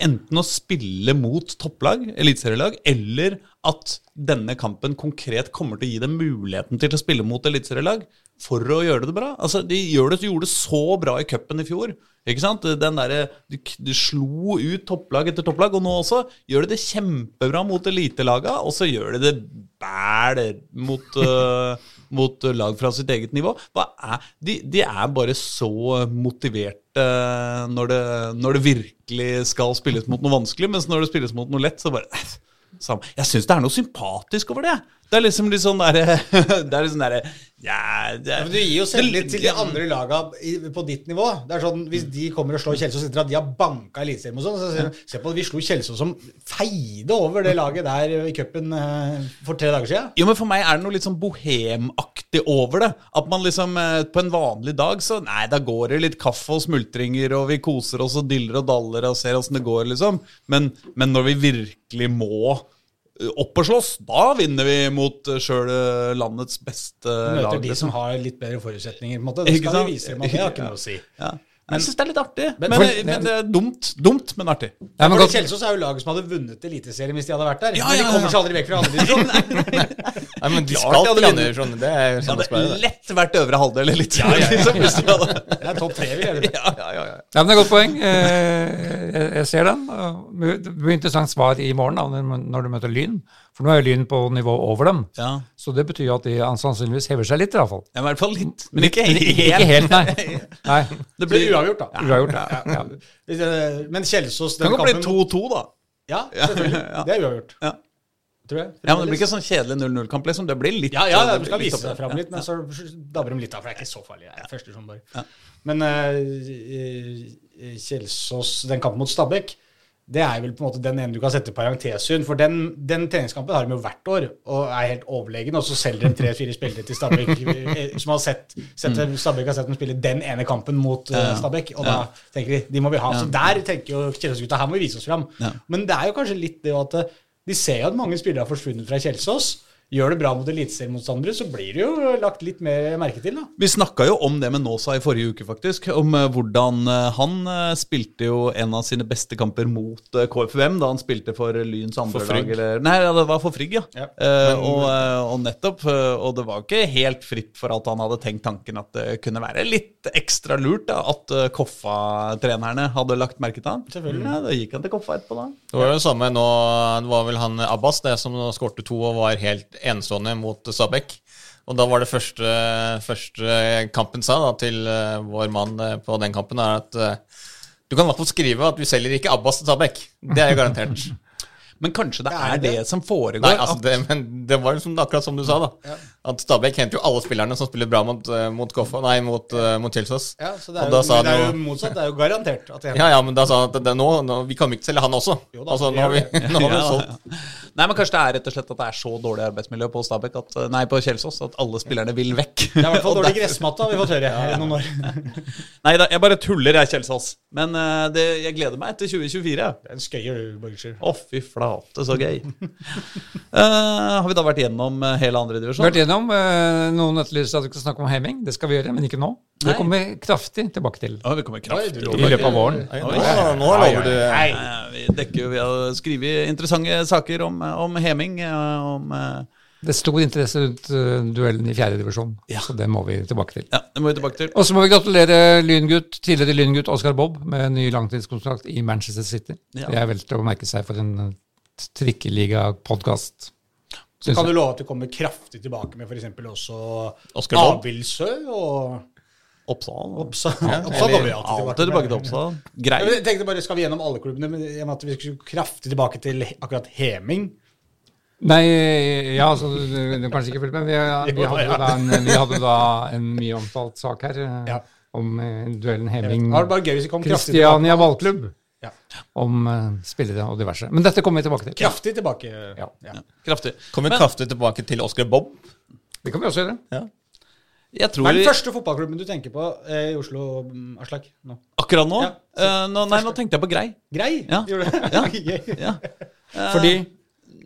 Speaker 2: enten å spille mot topplag, eliteserielag, eller at denne kampen konkret kommer til å gi dem muligheten til å spille mot eliteserielag for å gjøre det bra? Altså, De gjør det, gjorde det så bra i cupen i fjor. Ikke sant? Den der, de, de slo ut topplag etter topplag, og nå også gjør de det kjempebra mot elitelaga, og så gjør de det bæl mot, eh, mot lag fra sitt eget nivå. Er, de, de er bare så motiverte når det, når det virkelig skal spilles mot noe vanskelig, mens når det spilles mot noe lett, så bare eh. Jeg syns det er noe sympatisk over det. Det er liksom litt sånn derre Det er litt sånn derre ja, det,
Speaker 1: men Du gir jo selvtillit til de andre laga på ditt nivå. Det er sånn, Hvis de kommer og slår Kjelsås etter at de har banka Eliteserien og sånn, så sier de, se på vi slo Kjelsås som feide over det laget der i cupen eh, for tre dager siden.
Speaker 2: Jo, men For meg er det noe litt sånn bohemaktig over det. At man liksom eh, på en vanlig dag så Nei, da går det litt kaffe og smultringer, og vi koser oss og diller og daller og ser åssen det går, liksom. Men, men når vi virkelig må opp og slåss, da vinner vi mot sjøl landets beste
Speaker 1: Du møter
Speaker 2: lag.
Speaker 1: de
Speaker 2: liksom.
Speaker 1: som har litt bedre forutsetninger. på en måte. Da skal vi vise dem at det har ikke noe å si.
Speaker 2: Ja. Jeg syns det er litt artig. Men,
Speaker 1: Men-
Speaker 2: men, det er dumt. Dumt, men artig.
Speaker 3: Ja, men
Speaker 1: for Kjelsås er jo laget som hadde vunnet Eliteserien hvis de hadde vært der.
Speaker 2: Ja,
Speaker 1: men
Speaker 2: ja,
Speaker 1: de kommer
Speaker 2: ja.
Speaker 1: seg aldri vekk fra andredivisjon.
Speaker 4: Nei, men de skal til andredivisjon. Det er jo
Speaker 2: Det
Speaker 4: sånn det
Speaker 2: hadde lett vært øvre halvdel eller litt. liksom, hvis de hadde-
Speaker 1: Det er topp tre, vi gjør det.
Speaker 2: ja, ja, ja, ja.
Speaker 3: ja, men det er et godt poeng. Eh, Jeg, jeg ser den. Det blir interessant svar i morgen da, når når du møter Lyn. For nå er jo Lyn på nivå over dem.
Speaker 2: ja.
Speaker 3: Så det betyr jo at de sannsynligvis hever seg litt, i hvert fall.
Speaker 2: Ja, I hvert fall litt, men ikke
Speaker 3: Ikke
Speaker 2: helt.
Speaker 3: helt, nei. nei.
Speaker 1: Det blir uavgjort, da.
Speaker 3: Uavgjort, ja. ja.
Speaker 1: Men Kjelsås
Speaker 2: Det kan
Speaker 1: jo
Speaker 2: godt bli 2-2, da.
Speaker 1: Ja, selvfølgelig. Det er uavgjort.
Speaker 2: Ja.
Speaker 1: Tror jeg.
Speaker 2: Ja, men Det blir ikke sånn kjedelig 0-0-kamp, liksom. Det blir litt
Speaker 1: Ja, ja,
Speaker 2: ja
Speaker 1: de skal vise seg
Speaker 2: opp-
Speaker 1: fram litt, men så dabber de litt av, for det er ikke så farlig. Det er første som bare.
Speaker 2: Ja.
Speaker 1: Men uh, Kjelsås, den kampen mot Stabæk, det er vel på en måte den ene du kan sette parentesund. For den, den treningskampen har de jo hvert år og er helt overlegen, og så selger de tre-fire spillere til Stabæk eh, som har sett, sett Stabæk har sett dem spille den ene kampen mot eh,
Speaker 2: Ja.
Speaker 1: Stabæk, og da tenker de de må vi ha. Så der tenker jo Kjelsås-gutta her må vi vise oss fram.
Speaker 2: Ja.
Speaker 1: Men det er jo kanskje litt det at eh, de ser jo at mange spillere har forsvunnet fra Kjelsås. Gjør det bra mot eliteseriemotstandere, så blir det jo lagt litt mer merke til, da.
Speaker 2: Vi snakka jo om det med Nåsa i forrige uke, faktisk. Om eh, hvordan eh, han eh, spilte jo en av sine beste kamper mot KFUM da han spilte for Lyns andre
Speaker 4: For
Speaker 2: lag. Eller, nei, ja, det var for Frigg, ja.
Speaker 1: Ja.
Speaker 2: Eh, og, og nettopp. og det var ikke helt fritt for at han hadde tenkt tanken at det kunne være litt ekstra lurt da, at Koffa-trenerne hadde lagt merke til han.
Speaker 1: Selvfølgelig.
Speaker 2: Ja, Da gikk han til Koffa etterpå, da.
Speaker 4: Det var jo det samme nå. Det var vel han Abbas det som skårte to og var helt enestående mot Stabæk. Og da var det første, første kampen sa da, til eh, vår mann eh, på den kampen, er at eh, du kan i hvert fall skrive at vi selger ikke Abbas til Stabæk. Det er jo garantert.
Speaker 2: Men kanskje det
Speaker 1: Er
Speaker 2: er det,
Speaker 1: det?
Speaker 2: som foregår?
Speaker 4: Nei, altså
Speaker 2: at-
Speaker 4: det, men det var liksom akkurat som du sa, da. At Stabæk henter jo alle spillerne som spiller bra mot, eh, mot Koffa, nei, mot, eh, mot Kjelsås.
Speaker 1: Ja, så det er, jo, men det er jo motsatt. Det er jo garantert at
Speaker 4: Ja, ja, men da sa han at det, nå, nå, vi kan jo ikke selge han også.
Speaker 1: Jo da,
Speaker 4: altså, nå har vi, nå har vi solgt.
Speaker 2: ja. Nei, men Kanskje det er rett og slett at det er så dårlig arbeidsmiljø på Stabæk at, Nei, på Kjelsås at alle spillerne vil vekk.
Speaker 1: Det er i hvert fall dårlig gressmatte, har vi fått høre i noen år.
Speaker 2: Nei da, jeg bare tuller, jeg, Kjelsås. Men eh, det, jeg gleder meg til 2024.
Speaker 1: Det er en skøyer, du.
Speaker 2: Å, fy flate, så gøy. uh, har vi da vært gjennom eh, hele andre divisjon?
Speaker 3: Vært gjennom, Uh, Noen etterlyser at vi skal snakke om Heming. Det skal vi gjøre, men ikke nå. Det kommer vi kraftig tilbake til
Speaker 2: Ja, vi kommer kraftig
Speaker 1: tilbake
Speaker 3: i løpet av våren.
Speaker 4: Nå, lover du
Speaker 2: Vi dekker jo, vi har skrevet interessante saker om, om heming. eh, Om, Uh,
Speaker 3: Det er stor interesse rundt duellen i fjerde divisjon, så det må vi tilbake til.
Speaker 2: ja, det må vi tilbake til.
Speaker 3: Og så må vi gratulere lyngutt, tidligere lyngutt Oscar Bob med en ny langtidskontrakt i Manchester City.
Speaker 2: Ja.
Speaker 3: Det er vel til å merke seg for en trikkeliga-podkast.
Speaker 1: Så kan du love at du kommer kraftig tilbake med f.eks. også. Abildsø og
Speaker 2: Oppsal.
Speaker 1: Oppsal. Oppsal kommer vi alltid
Speaker 2: tilbake til. Oppsal.
Speaker 1: Greit. Jeg tenkte bare, Skal vi gjennom alle klubbene? Men at vi skulle kraftig tilbake til akkurat Heming.
Speaker 3: Nei, ja, altså, du, har kanskje ikke fulgt med. Vi, vi, hadde da en, vi hadde da en mye omtalt sak her eh,
Speaker 1: Ja.
Speaker 3: om eh, duellen Heming
Speaker 1: var bare gøy hvis vi kom kraftig
Speaker 3: Kristiania
Speaker 1: tilbake.
Speaker 3: ballklubb.
Speaker 1: Ja.
Speaker 3: Om uh, spillere og diverse. Men dette kommer vi tilbake til.
Speaker 1: Kraftig tilbake.
Speaker 3: Ja.
Speaker 1: Ja.
Speaker 2: Kraftig.
Speaker 4: Kommer
Speaker 2: Men-
Speaker 4: kraftig tilbake til Oscar Bob.
Speaker 3: Det kan vi også gjøre.
Speaker 2: Jeg tror
Speaker 1: Hva er den
Speaker 2: vi,
Speaker 1: første fotballklubben du tenker på eh, i Oslo, mm, Aslak? Nå.
Speaker 2: akkurat nå,
Speaker 1: Ja,
Speaker 2: uh, nå Nei, nå tenkte jeg på Grei.
Speaker 1: Grei?
Speaker 2: Ja.
Speaker 1: Gjorde du det?
Speaker 2: Ja. Ja.
Speaker 3: Fordi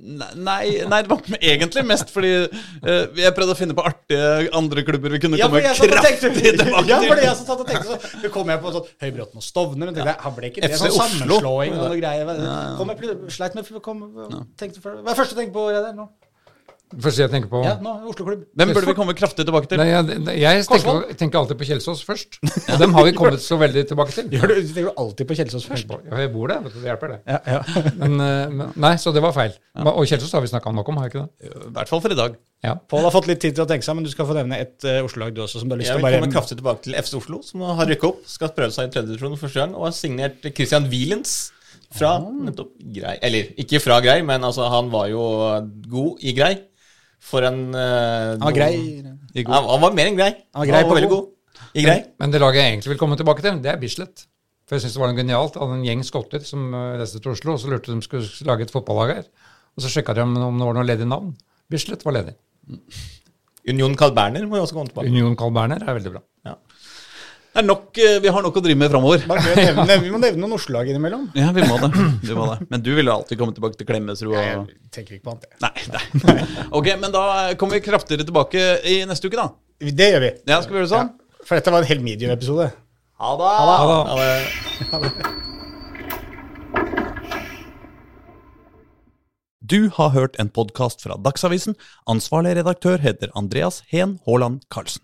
Speaker 2: Nei, nei, det var egentlig mest fordi uh, jeg prøvde å finne på artige andre klubber vi kunne
Speaker 1: Ja,
Speaker 2: komme
Speaker 1: jeg
Speaker 2: kraftig tilbake
Speaker 1: ja, for
Speaker 2: til.
Speaker 1: jeg satt og tenkte så, så kom jeg på sånn Høybråten og Stovner, men tenkte ja. han ble ikke det sånn sammenslåing og noe greier. Kom jeg sleit med kom, tenkte, Hva er det første du tenker på, Reidar? Nå?
Speaker 3: Først jeg tenker på
Speaker 1: Ja, nå, Oslo-klubb.
Speaker 2: Hvem burde vi komme kraftig tilbake til?
Speaker 3: Nei, jeg, jeg tenker, tenker alltid på Kjelsås først. Og dem har vi kommet så veldig tilbake til.
Speaker 1: Gjør du, tenker du alltid på Kjelsås først?
Speaker 3: Ja, jeg bor der, vet du, det hjelper det.
Speaker 1: Ja, ja.
Speaker 3: Men, eh, men, nei, så det var feil. Og Kjelsås har vi snakka nok om, har vi ikke det?
Speaker 2: I hvert fall for i dag.
Speaker 3: Ja.
Speaker 1: Pål har fått litt tid til å tenke seg, men du skal få nevne et uh, Oslo-lag du også, som du har lyst til
Speaker 4: vil
Speaker 1: å bare
Speaker 4: komme kraftig tilbake til FC Oslo, som har rykket opp. Skal prøve seg i tredje divisjon for første gang, og har signert Christian Wielens fra nettopp Grei. Eller ikke fra Grei, men altså, han var jo god i Grei. For en uh,
Speaker 1: Han var grei.
Speaker 4: Han, han var mer enn grei.
Speaker 1: Han var grei på
Speaker 4: veldig
Speaker 1: god.
Speaker 4: god i Grei.
Speaker 3: Men det laget jeg egentlig vil komme tilbake til, det er Bislett. For jeg syns det var noe genialt Hadde en gjeng skotter som eh, reiste til Oslo, og så lurte de om de skulle lage et fotballag her. Og så sjekka de om om det var noe ledig navn. Bislett var ledig.
Speaker 4: Union Carl Berner må jo også komme tilbake.
Speaker 3: Union Carl Berner er veldig bra.
Speaker 4: Ja.
Speaker 2: Det er nok, eh, vi har nok å drive med framover.
Speaker 1: Nevne- vi må nevne noen Oslo-lag innimellom.
Speaker 2: Ja, vi må det. vi må det. Men du vil alltid komme tilbake til Klemetsrud og
Speaker 1: Jeg tenker ikke på annet.
Speaker 2: Nei, nei. Ok, men da kommer vi kraftigere tilbake i neste uke, da.
Speaker 1: Det gjør vi.
Speaker 2: Ja, skal vi gjøre det sånn?
Speaker 1: Ja, for dette var en hel medium-episode. Ha det!
Speaker 3: Ha det.
Speaker 4: Ja, det
Speaker 2: Du har hørt en podkast fra Dagsavisen. Ansvarlig redaktør heter Andreas Heen Haaland Karlsen.